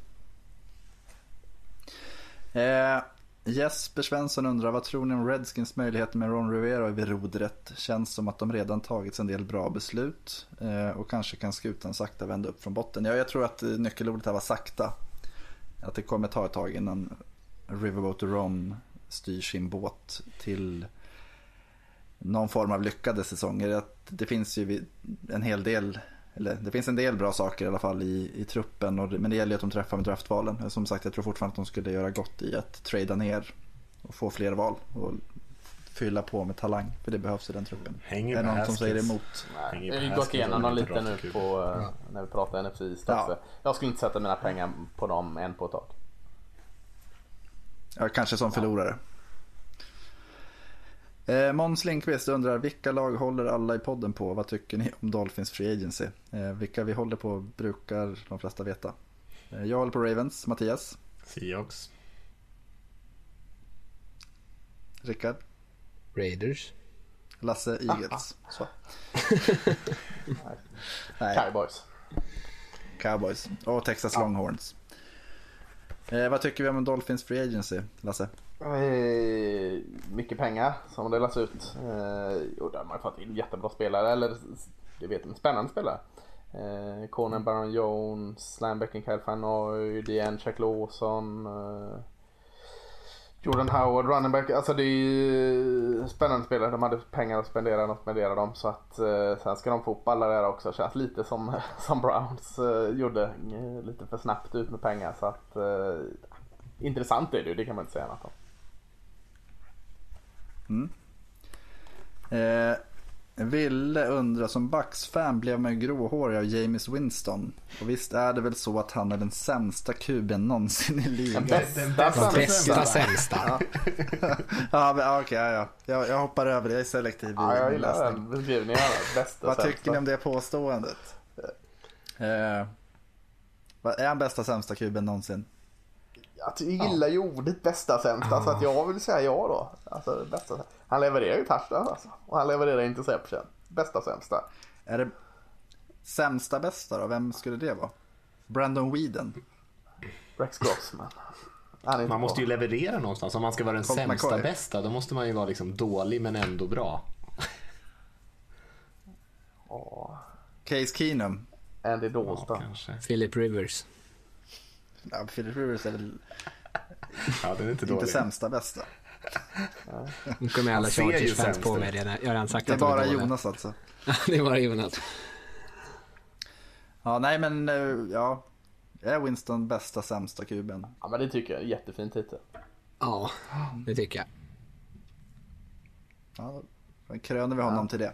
Eh, Jesper Svensson undrar, vad tror ni om Redskins möjligheter med Ron Rivera vid rodret? Känns som att de redan tagit en del bra beslut eh, och kanske kan skutan sakta vända upp från botten. Ja, jag tror att nyckelordet här var sakta att det kommer ta ett tag innan Riverboat Ron styr sin båt till någon form av lyckade säsonger. Det finns ju en hel del, eller det finns en del bra saker i alla fall i, i truppen. Och, men det gäller ju att de träffar med draftvalen. Som sagt, jag tror fortfarande att de skulle göra gott i att trada ner och få fler val. Och fylla på med talang, för det behövs i den truppen. Hänger är det någon som säger emot? Nej, vi gått igenom dem lite nu på, ja. när vi pratar NFC ja. Jag skulle inte sätta mina pengar på dem än på ett tag. Ja, kanske som förlorare. Eh, Måns Lindqvist undrar vilka lag håller alla i podden på? Vad tycker ni om Dolphins Free Agency? Eh, vilka vi håller på brukar de flesta veta. Eh, jag håller på Ravens, Mattias. Seahawks. Rickard. Raiders. Lasse Eagles. Ah, ah. Nej. Cowboys. Cowboys och Texas ah. Longhorns. Eh, vad tycker vi om Dolphins Free Agency, Lasse? Eh, mycket pengar som delas ut. Eh, och där har man fått in jättebra spelare, eller jag vet en spännande spelare. Eh, Conan Baron Jones, Slambecken Kyle Fanoy, Dean Jack Lawson. Eh, Jordan Howard, running back. Alltså det är ju spännande spelare. De hade pengar att spendera och spendera dem. Så att eh, sen ska de få upp alla där också. Känns lite som, som Browns eh, gjorde. Eh, lite för snabbt ut med pengar. Så att eh, intressant är det ju. Det kan man inte säga annat om. Mm. Eh, Ville undrar som Bucks-fan blev man ju gråhårig av James Winston. Och visst är det väl så att han är den sämsta kuben någonsin i ligan. Den bästa, bästa sämsta. ja, okej, okay, ja, jag, jag hoppar över det. Jag är selektiv ja, jag gillar den beskrivningen. Bästa Vad tycker ni om det påståendet? Eh, är han bästa sämsta kuben någonsin? Jag gillar ju ordet bästa sämsta så att jag vill säga ja då. Alltså, bästa. Han levererar ju touchdown alltså. Och han levererar interception. Bästa sämsta. Är det sämsta bästa då? Vem skulle det vara? Brandon Whedon? Rex Grossman. Man måste ju leverera någonstans. Om man ska vara den Colt sämsta McCoy. bästa då måste man ju vara liksom dålig men ändå bra. Case Keenum. Andy Dalton. Ja, Philip Rivers. Ja, Philip Rivers är väl ja, den är inte, inte sämsta bästa. Nu kommer alla Chargers-fans på mig redan. Jag har redan sagt det är bara Jonas alltså. det är bara Jonas. Ja, nej men eh, ja. Är Winston bästa sämsta kuben? Ja, men det tycker jag. Jättefin titel. Ja, det tycker jag. Ja, då kröner vi honom ja. till det.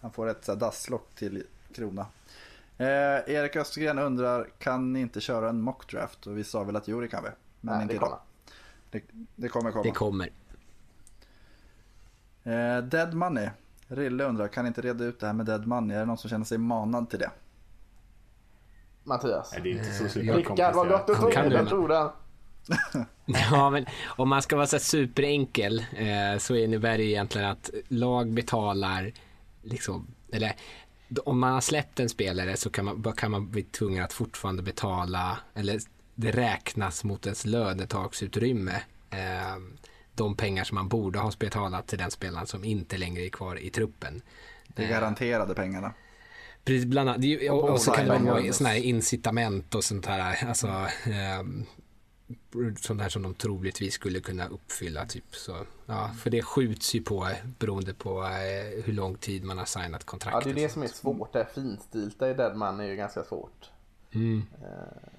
Han får ett dasslock till krona. Eh, Erik Östergren undrar, kan ni inte köra en mockdraft? Och vi sa väl att jo, det kan vi. Men Nej, inte idag. Det, det, kommer komma. Det kommer. Eh, dead Money. Rille undrar, kan ni inte reda ut det här med Dead Money? Är det någon som känner sig manad till det? Mattias. Nej, det är inte så Rickard, vad gott du tog den tror ja, men om man ska vara så superenkel eh, så innebär det egentligen att lag betalar liksom, eller om man har släppt en spelare så kan man, kan man bli tvungen att fortfarande betala, eller det räknas mot ens lönetagsutrymme. Eh, de pengar som man borde ha betalat till den spelaren som inte längre är kvar i truppen. Det är garanterade pengarna. Precis, bland annat. Och, och så kan det vara sådana här incitament och sånt här. Alltså, eh, sånt här som de troligtvis skulle kunna uppfylla. Typ. Så, ja, för det skjuts ju på beroende på eh, hur lång tid man har signat kontraktet. Ja, det är det som är svårt. Det finstilta i Deadman är ju ganska svårt. Mm. Eh,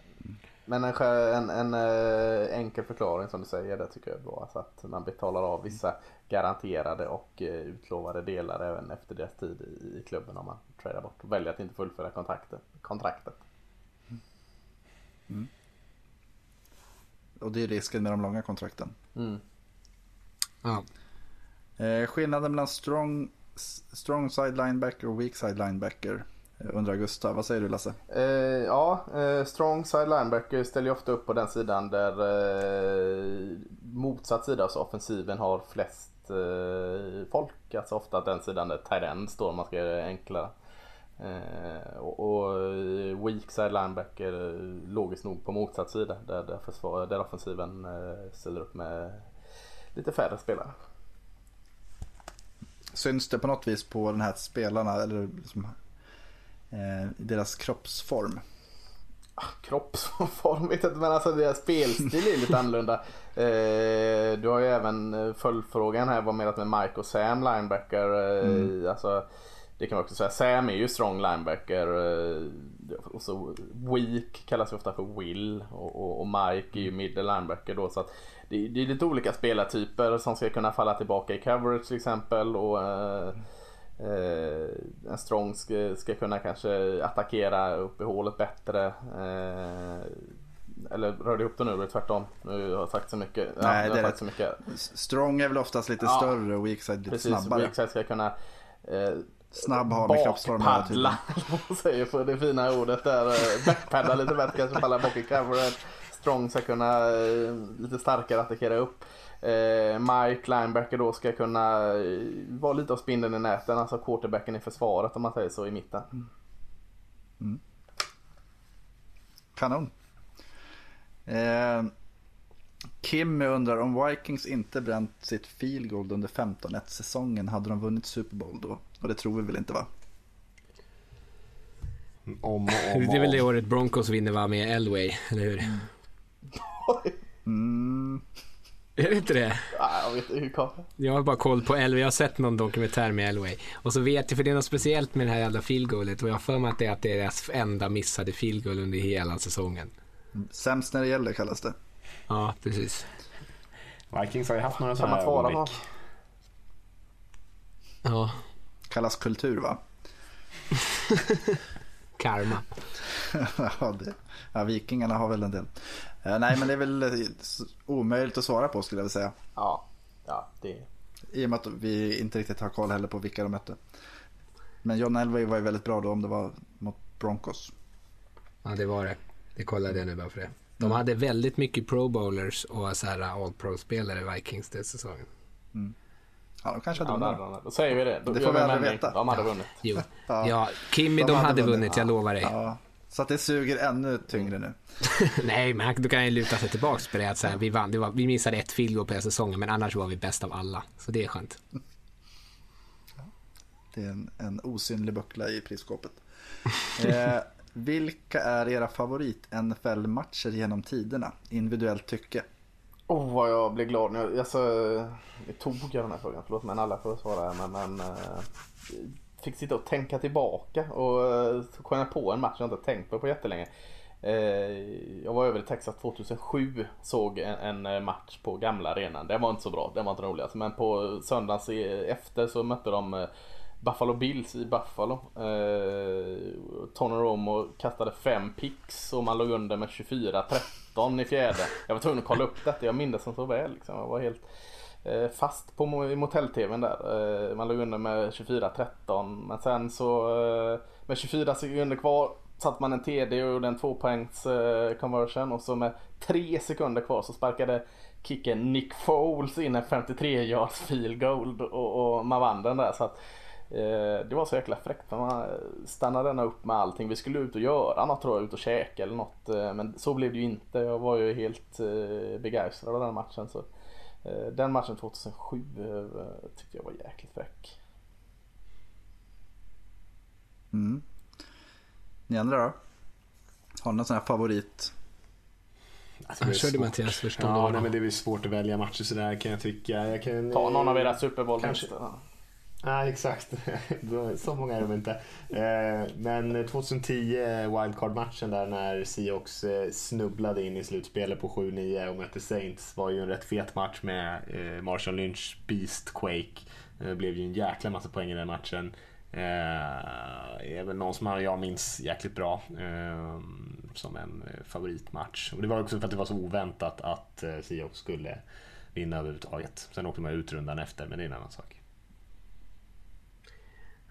men en, en, en, eh, enkel förklaring som du säger, det tycker jag är bra. Alltså att man betalar av vissa garanterade och eh, utlovade delar även efter deras tid i klubben om man tradar bort och väljer att inte fullfölja kontraktet. kontraktet. Mm. Och det är risken med de långa kontrakten. Mm. Ja. Eh, skillnaden mellan strong, strong side linebacker och weak side linebacker undrar Gustav. Vad säger du Lasse? Eh, ja, eh, strong side linebacker ställer ju ofta upp på den sidan där eh, motsatt sida, alltså offensiven, har flest eh, folk. Alltså ofta den sidan där tight end står om man ska göra det enklare. Eh, och, och eh, weak side linebacker logiskt nog på motsatt sida där, där, försvar, där offensiven eh, ställer upp med lite färre spelare. Syns det på något vis på den här spelarna eller liksom, eh, deras kroppsform? Ah, kroppsform vet jag inte men alltså deras spelstil är lite annorlunda. Eh, du har ju även eh, följdfrågan här vad menat med Mike och Sam linebacker. Eh, mm. alltså, det kan man också säga. Sam är ju strong linebacker. Eh, och så weak kallas ju ofta för Will. Och, och, och Mike är ju middle linebacker då. Så att det, det, är lite olika spelartyper som ska kunna falla tillbaka i coverage till exempel. Och, eh, eh, en strong ska, ska, kunna kanske attackera upp i hålet bättre. Eh, eller rör det ihop det nu eller tvärtom? Nu har jag sagt så mycket. Nej, det är sagt så mycket. Strong är väl oftast lite ja, större och weakside lite precis, snabbare. Weakside ska kunna eh, Snabb har med kroppsform Bakpaddla, säger för det fina ordet där. Eh, backpaddla lite bättre, kanske falla bak i coverage. Strong ska kunna eh, lite starkare attackera upp. Eh, Mike linebacker då ska kunna vara lite av spindeln i näten, alltså quarterbacken i försvaret om man säger så i mitten. Mm. mm. Kanon. Eh, Kim undrar om Vikings inte bränt sitt field goal under 15-1 säsongen hade de vunnit Super Bowl då? Och det tror vi väl inte va? Om, om, det är väl det året Broncos vinner va med Elway, eller hur? Mm. Är det inte det? Ja, jag vet hur kom. Jag har bara koll på Elway. Jag har sett någon dokumentär med Elway. Och så vet jag, för det är något speciellt med det här jävla field goalet. Och jag har för mig att det är att det är deras enda missade field goal under hela säsongen. Sämst när det gäller kallas det. Ja, precis. Vikings har ju haft några sådana här olyck. Ja, Kallas kultur va? karma. ja, det, ja, vikingarna har väl en del. Eh, nej men det är väl eh, omöjligt att svara på skulle jag vilja säga. Ja, ja det... I och med att vi inte riktigt har koll heller på vilka de mötte. Men John Elway var ju väldigt bra då om det var mot Broncos. Ja, det var det. Det kollade jag nu bara för det. De hade väldigt mycket pro bowlers och så här all pro-spelare Vikings den säsongen. Ja, de kanske hade Ja, vunnit. Då säger vi det. Då Det får vi aldrig veta. De hade vunnit. Jo. Ja. Ja, Kimmy de, hade vunnit, jag lovar dig. Ja, så att det suger ännu tyngre nu. Nej, men då kan jag luta sig tillbaks på det att så här, vi vann. Det var, vi missade ett field goal på hela säsongen, men annars var vi bäst av alla. Så det är skönt. Det är en, en osynlig buckla i prisskåpet. Eh, vilka är era favorit NFL-matcher genom tiderna? Individuellt tycke. Åh, oh, vad jag blir glad nu. Alltså, nu tog jag den här frågan, förlåt men alla får svara. Men, men eh, fick sitta och tänka tillbaka och eh, så kom jag på en match jag inte tänkt på på jättelänge. Eh, jag var över i Texas 2007, såg en, en eh, match på gamla arenan. Den var inte så bra, den var inte rolig. alltså. Men på söndags efter så mötte de eh, Buffalo Bills i Buffalo. Eh, Tony Romo kastade fem picks och man låg under med 24-13 i fjärde. Jag var tvungen att kolla upp detta, jag minns det så väl. Liksom. Jag var helt eh, fast på motell-tvn där. Eh, man låg under med 24-13 men sen så eh, med 24 sekunder kvar satte man en TD och gjorde en tvåpoängs eh, conversion och så med tre sekunder kvar så sparkade kicken Nick Foles in en 53 yards field goal och, och man vann den där. Så att, eh, det var så jäkla fräckt för man stannade den upp med allting. Vi skulle ut och göra något tror jag, ut och käka eller något. Eh, men så blev det ju inte. Jag var ju helt eh, begeistrad av den matchen. Så, den matchen 2007 eh, tyckte jag var jäkligt fräck. Mm. Ni andra då? Har ni någon sån här favorit? Alltså, är körde. Mattias första Ja, nej, men det är väl svårt att välja matcher sådär kan jag tycka. Jag kan, Ta någon av era Super Kanske. Nej, exakt. Så många är de inte. Eh, men 2010 wildcard-matchen där när Seahawks eh, snubblade in i slutspelet på 7-9 och mötte Saints var ju en rätt fet match med eh, Marshall Lynch, Beast Quake. Det blev ju en jäkla massa poäng i den matchen. Det är väl någon som jag minns jäkligt bra som en favoritmatch. Och det var också för att det var så oväntat att Seahawks skulle vinna överhuvudtaget. Sen åkte man ut rundan efter, men det är en annan sak.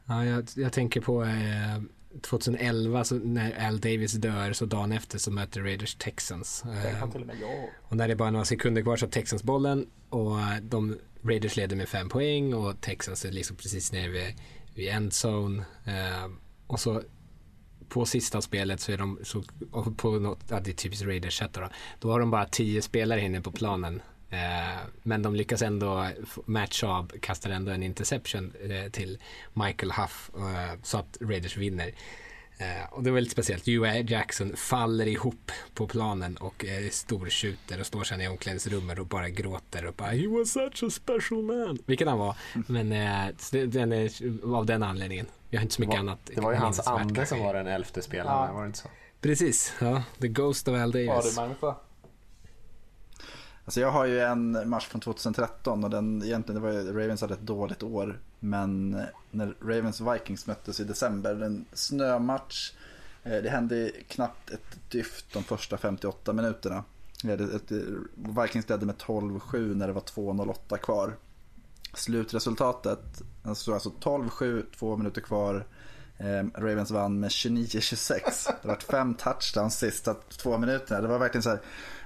Ja, jag, jag tänker på eh, 2011 så när Al Davis dör så dagen efter så möter Raiders Texans. Eh, kan till och med jag. och när det är bara några sekunder kvar så har Texans bollen och eh, de Raiders leder med fem poäng och Texans är liksom precis nere vid, vid endzone. Eh, och så på sista spelet så är de så, på något, ja, det är typiskt Raiders sätt då, då har de bara tio spelare inne på planen. Eh, men de lyckas ändå matcha av, kastar ändå en interception eh, till Michael Huff eh, så att Raiders vinner. Och det var lite speciellt. Ua Jackson faller ihop på planen och är stortjuter och står sen i omklädningsrummet och bara gråter och bara He was such a special man. Vilket han var. Men så det- den är av den anledningen. Jag har inte så mycket Det var- annat. Det var ju hans ande som var den elfte spelaren, Ja. var det inte så? Precis, ja. The Ghost of Al Davis. då? Alltså jag har ju en match från 2013 och den egentligen det var ju, Ravens hade ett dåligt år. Men eh, när Ravens och Vikings möttes i december, en snömatch. Eh, det hände knappt ett dyft de första 58 minuterna. Eh, Vikings ledde med 12-7 när det var 2.08 kvar. Slutresultatet, alltså, alltså 12-7, två minuter kvar. Ravens vann med 29-26. Det var fem touchdowns sista två minuterna. Det var verkligen så här.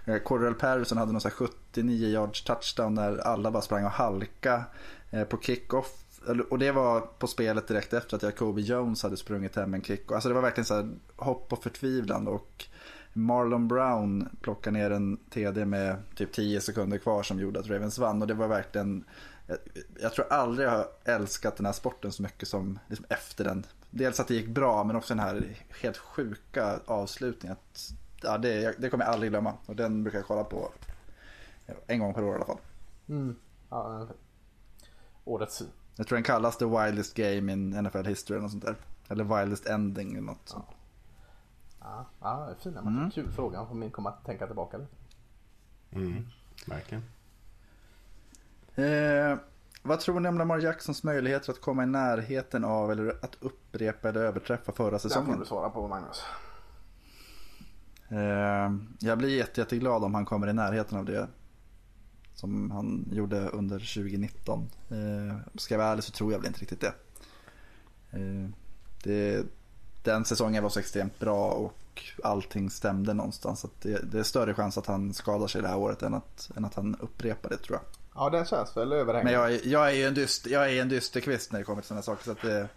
Eh, Cordell Patterson hade någon så här 79 yards touchdown när alla bara sprang och halka eh, på kickoff. Och det var på spelet direkt efter att Jacoby Jones hade sprungit hem en kick. Alltså det var verkligen så här hopp och förtvivlan. Och Marlon Brown plockade ner en TD med typ 10 sekunder kvar som gjorde att Ravens vann. Och det var verkligen jag, jag tror aldrig jag har älskat den här sporten så mycket som liksom efter den. Dels att det gick bra men också den här helt sjuka avslutningen. Att, ja, det, det kommer jag aldrig glömma och den brukar jag kolla på en gång per år i alla fall. Mm. Ja, årets. Jag tror den kallas the wildest game in NFL history eller något sånt där. Eller wildest ending eller något sånt. Ja, ja fina matcher. Mm. Kul fråga. Man får komma att tänka tillbaka lite. Mm, verkligen. Eh, vad tror ni om Lamar Jacksons möjligheter att komma i närheten av eller att upprepa eller överträffa förra säsongen? Det får du svara på Magnus. Eh, jag blir jätte, jätteglad om han kommer i närheten av det som han gjorde under 2019. Eh, ska jag vara ärlig så tror jag väl inte riktigt det. Eh, det den säsongen var så extremt bra och allting stämde någonstans. Så det, det, är större chans att han skadar sig det här året än att, än att han upprepar det tror jag. Ja, den känns väl överhängande. Men jag är, jag är ju en, dyst, jag är en dysterkvist när det kommer till sådana saker. Så att det,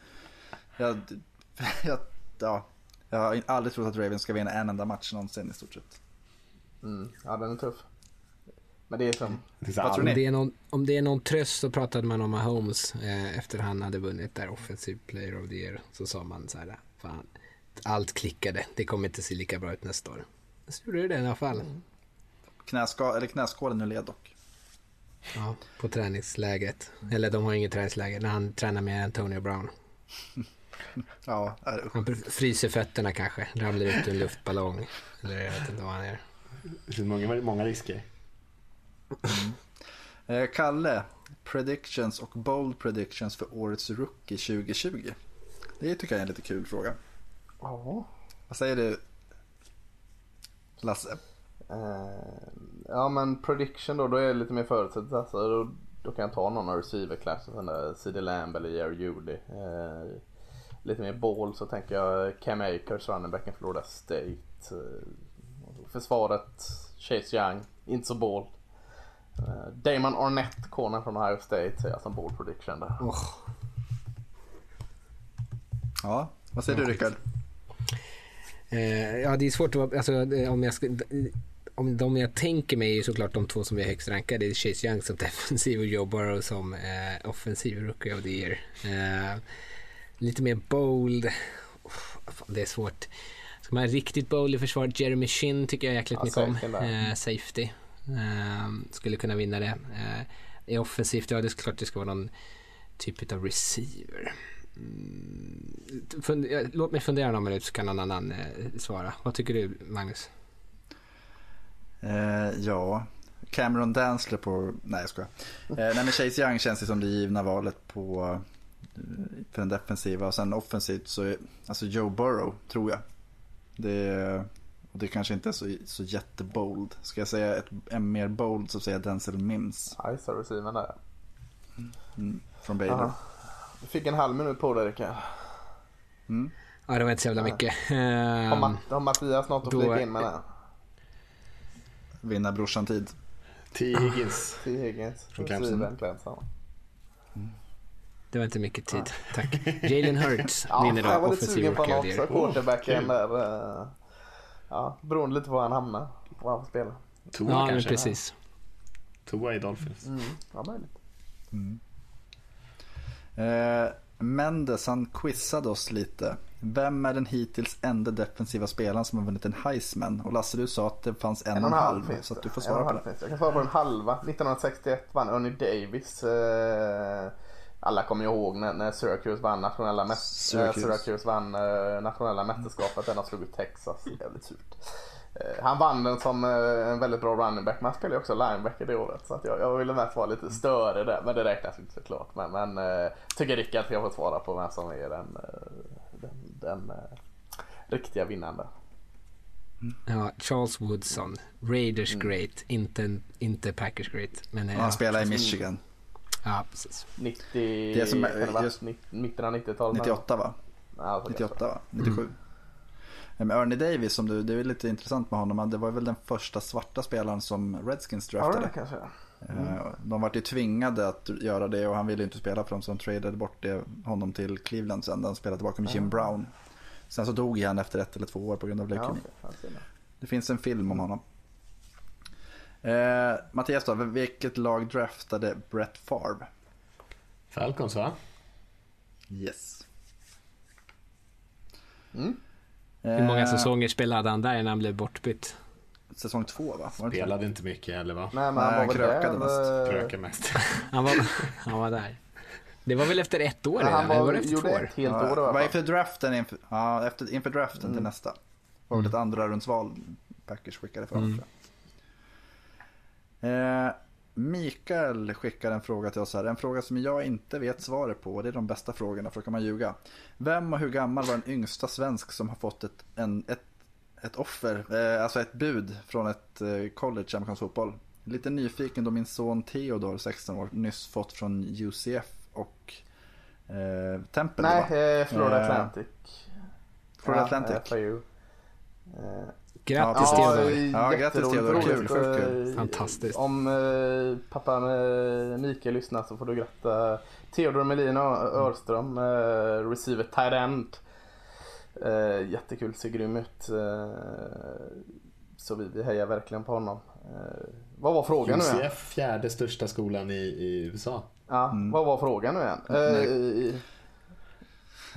jag, jag, ja, jag har aldrig trott att Ravens ska vinna en enda match någonsin i stort sett. Mm, ja, den är tuff. Men det är som... Vad tror ni? Om det är någon, om det är någon tröst så pratade man om Mahomes eh, efter han hade vunnit där Offensive Player of the Year. Så sa man så här, fan, allt klickade. Det kommer inte se lika bra ut nästa år. Så gjorde det det i alla fall. Mm. Knäska, eller knäskålen nu led dock. Ja, på träningsläget. Eller de har inget träningsläge när han tränar med Antonio Brown. ja, han fryser fötterna kanske, ramlar ut ur en luftballong. Eller jag vet inte vad han gör. Det finns många, många risker. Mm. Eh, Kalle, predictions och bold predictions för årets rookie 2020. Det tycker jag är en lite kul fråga. Ja. Vad säger du Lasse? Uh, ja men prediction då, då är det lite mer förutsättning. Alltså, då, då kan jag ta någon av receiver classes, CD Lamb eller Jerry Judy. Uh, lite mer ball så tänker jag Cam Akers, runningbacken Florida State. Uh, försvaret, Chase Young, inte så ball. Uh, Damon Arnett, corner från Ohio State, säger jag som ball prediction där. Oh. Ja, vad säger du Rickard? Eh, ja, det är svårt att alltså, om jag ska, om de jag tänker mig är såklart de två som är högst rankade. Det är Chase Young som defensiv och Joe Burrow som eh, offensiv rookie of the year. Eh, lite mer bold. Oh, det är svårt. Ska man riktigt bold i försvaret, Jeremy Shin tycker jag jäkligt ja, mycket om. Eh, safety. Eh, skulle kunna vinna det. Eh, är offensivt, ja det är klart det ska vara någon typ av receiver. Mm, låt mig fundera någon minut så kan någon annan eh, svara. Vad tycker du Magnus? Eh, ja, Cameron Dansler på... Nej jag skojar. Eh, nej men Chase Young känns det som det givna valet på för den defensiva och sen offensivt så är alltså Joe Burrow tror jag. Det, och det kanske inte är så, så jättebold. Ska jag säga ett, en mer bold så säger jag Denzel Mims. Nice receiven där. Mm, från Baylor. Du fick en halv minut på dig Rickard. Mm. Ja, det var inte så jävla mycket. Har, Matt, har Mattias något att flika in med det? Vinna brorsan tid. T. Higgins. T. Higgins. Från Clemson. Det var inte mycket tid, tack. Jalen Hurts vinner då offensiv rookie of the year. Quarterbacken där. Ja, beroende lite på var han hamnar. Var han spelar. Tua ja, kanske. precis. Tua i Dolphins. Mm, ja, möjligt. Mm. Eh, Mendes han quizade oss lite. Vem är den hittills enda defensiva spelaren som har vunnit en Heisman? Och Lasse du sa att det fanns en, en och en halv. halv så att du får svara på det. Jag kan svara på den halva. 1961 vann Ernie Davis. Eh, alla kommer ihåg när, när Syracuse vann nationella, mä Syracuse. Syracuse vann eh, nationella mästerskapet. Den har slagit Texas. Jävligt surt. Eh, han vann den som eh, en väldigt bra running back, men han spelade också linebacker det året. Så att jag, jag ville mest vara lite större där, men det räknas inte såklart. Men, men äh, tycker Rickard ska få svara på vem som är den, den, den äh, riktiga vinnaren där. Ja, Charles Woodson, Raiders mm. great, inte, inte Packers great. Men, han spelar i Michigan. Ja, precis. 90, det som är, just, mitten av 90-talet. 98 va? Ja, 98 va? 97? Mm. Men Ernie Davis, som du, det är lite intressant med honom. Det var väl den första svarta spelaren som Redskins draftade. Ja, kanske. Mm. De var ju tvingade att göra det och han ville inte spela för dem så de tradade bort det, honom till Cleveland sen. De spelade tillbaka med Jim Brown. Sen så dog han efter ett eller två år på grund av leukemi. Ja, okay. Det finns en film om honom. Eh, Mattias då, vilket lag draftade Brett Favre? Falcons va? Yes. Mm. Hur många eh. säsonger spelade han där innan han blev bortbytt? säsong två va? Var Spelade inte mycket heller va? Nej, men han var väl krökade mest. Krökade mest. han, var, han var där. Det var väl efter ett år redan? Han var, var efter två år? Ett helt ja, år var efter draften, inför, ja, efter, inför draften mm. till nästa. var väl ett andra rundsval Packers skickade för mm. Eh, Mikael skickar en fråga till oss här. En fråga som jag inte vet svaret på. Det är de bästa frågorna, för då kan man ljuga. Vem och hur gammal var den yngsta svensk som har fått ett, en, ett, ett offer, eh, alltså ett bud från ett eh, college amerikansk fotboll? Lite nyfiken då min son Theodor, 16 år, nyss fått från UCF och eh, Temple. Nej, eh, Florida eh, Atlantic. Florida ja, Atlantic. FIU. Eh, Grattis ja, Theodor. Ja, grattis Theodor. Kul, sjukt kul. Fantastiskt. Om eh, pappa Mikael lyssnar så får du gratta Theodor Melin Örström, eh, receiver tight end. Eh, jättekul, ser grym ut. Eh, så vi, vi hejar verkligen på honom. Eh, vad var frågan UCF, nu igen? fjärde största skolan i, i USA. Ja, mm. vad var frågan nu igen?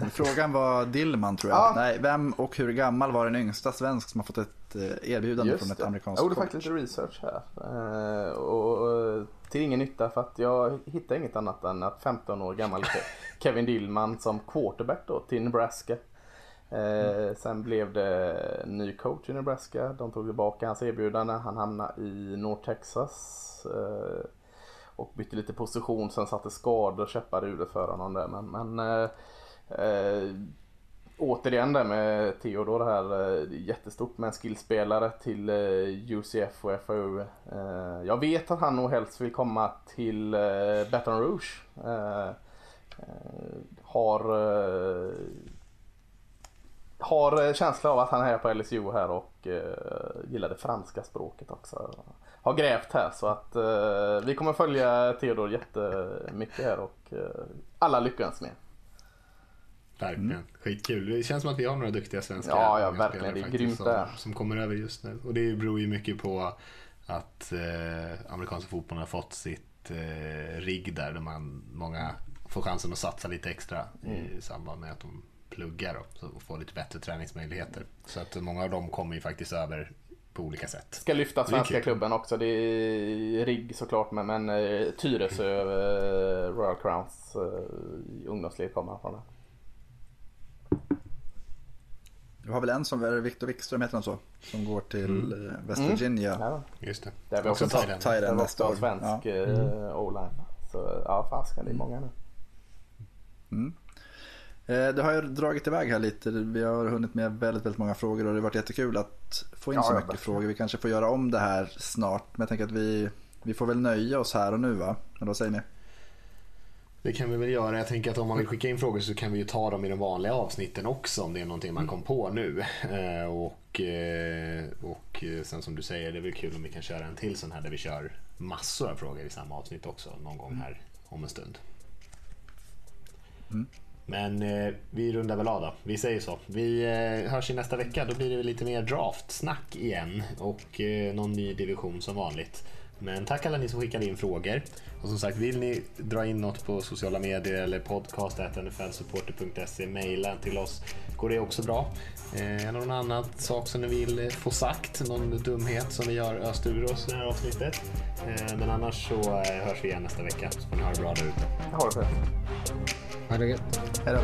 Eh, Frågan var Dillman tror jag. Ja. Nej, vem och hur gammal var den yngsta svensk som har fått ett eh, erbjudande Just från ett det. amerikanskt Jag gjorde faktiskt lite research här. Eh, och, till ingen nytta för att jag hittade inget annat än att 15 år gammal Kevin Dillman som quarterback då till Nebraska. Mm. Sen blev det ny coach i Nebraska. De tog tillbaka hans erbjudande. Han hamnade i North Texas. Och bytte lite position. Sen satte skador käppar i huvudet för honom där. Men, men Eh, återigen där med Theodor här, eh, jättestort med en skillspelare till eh, UCF och FAU. Eh, jag vet att han nog helst vill komma till eh, Baton Rouge. Eh, eh, har eh, har eh, känsla av att han är på LSU här och eh, gillar det franska språket också. Har grävt här så att eh, vi kommer följa Theodor jättemycket här och eh, alla lyckönskningar. Verkligen. Mm. Skitkul. Det känns som att vi har några duktiga svenska Ja, ja verkligen. Det är grymt som, som kommer över just nu. Och det beror ju mycket på att eh, amerikanska fotbollen har fått sitt eh, rigg där, där man, många får chansen att satsa lite extra mm. i samband med att de pluggar och får lite bättre träningsmöjligheter. Så att många av dem kommer ju faktiskt över på olika sätt. Ska lyfta svenska klubben också. Det är RIGG såklart men, men eh, Tyresö, eh, Royal Crowns eh, ungdomsled kommer från det. Du har väl en som är Victor Wikström heter han så? Som går till mm. Eh, West Virginia. Mm. Ja, just det. Det är vi också Thailand nästa år. svensk ja. mm. o-line. Så ja, fasken det är många nu. Mm. Eh, det har ju dragit iväg här lite. Vi har hunnit med väldigt, väldigt många frågor och det har varit jättekul att få in ja, så mycket frågor. Vi kanske får göra om det här snart. Men jag tänker att vi, vi får väl nöja oss här och nu va? Eller vad säger ni? Det kan vi väl göra. Jag tänker att om man vill skicka in frågor så kan vi ju ta dem i de vanliga avsnitten också om det är någonting man kom på nu. Eh, och, eh, och sen som du säger, det är väl kul om vi kan köra en till sån här där vi kör massor av frågor i samma avsnitt också någon gång här om en stund. Mm. Men eh, vi rundar väl av då. Vi säger så. Vi eh, hörs i nästa vecka. Då blir det lite mer draftsnack igen och eh, någon ny division som vanligt. Men tack alla ni som skickade in frågor. Och som sagt, vill ni dra in något på sociala medier eller podcast.nflsupporter.se, mejla till oss. Går det också bra? Eh, någon annan sak som ni vill få sagt? Någon dumhet som vi gör öst ur oss i det här avsnittet? Eh, men annars så eh, hörs vi igen nästa vecka. Så får ni ha det bra där ute. Ha det fint. Ha det gött. Hej då.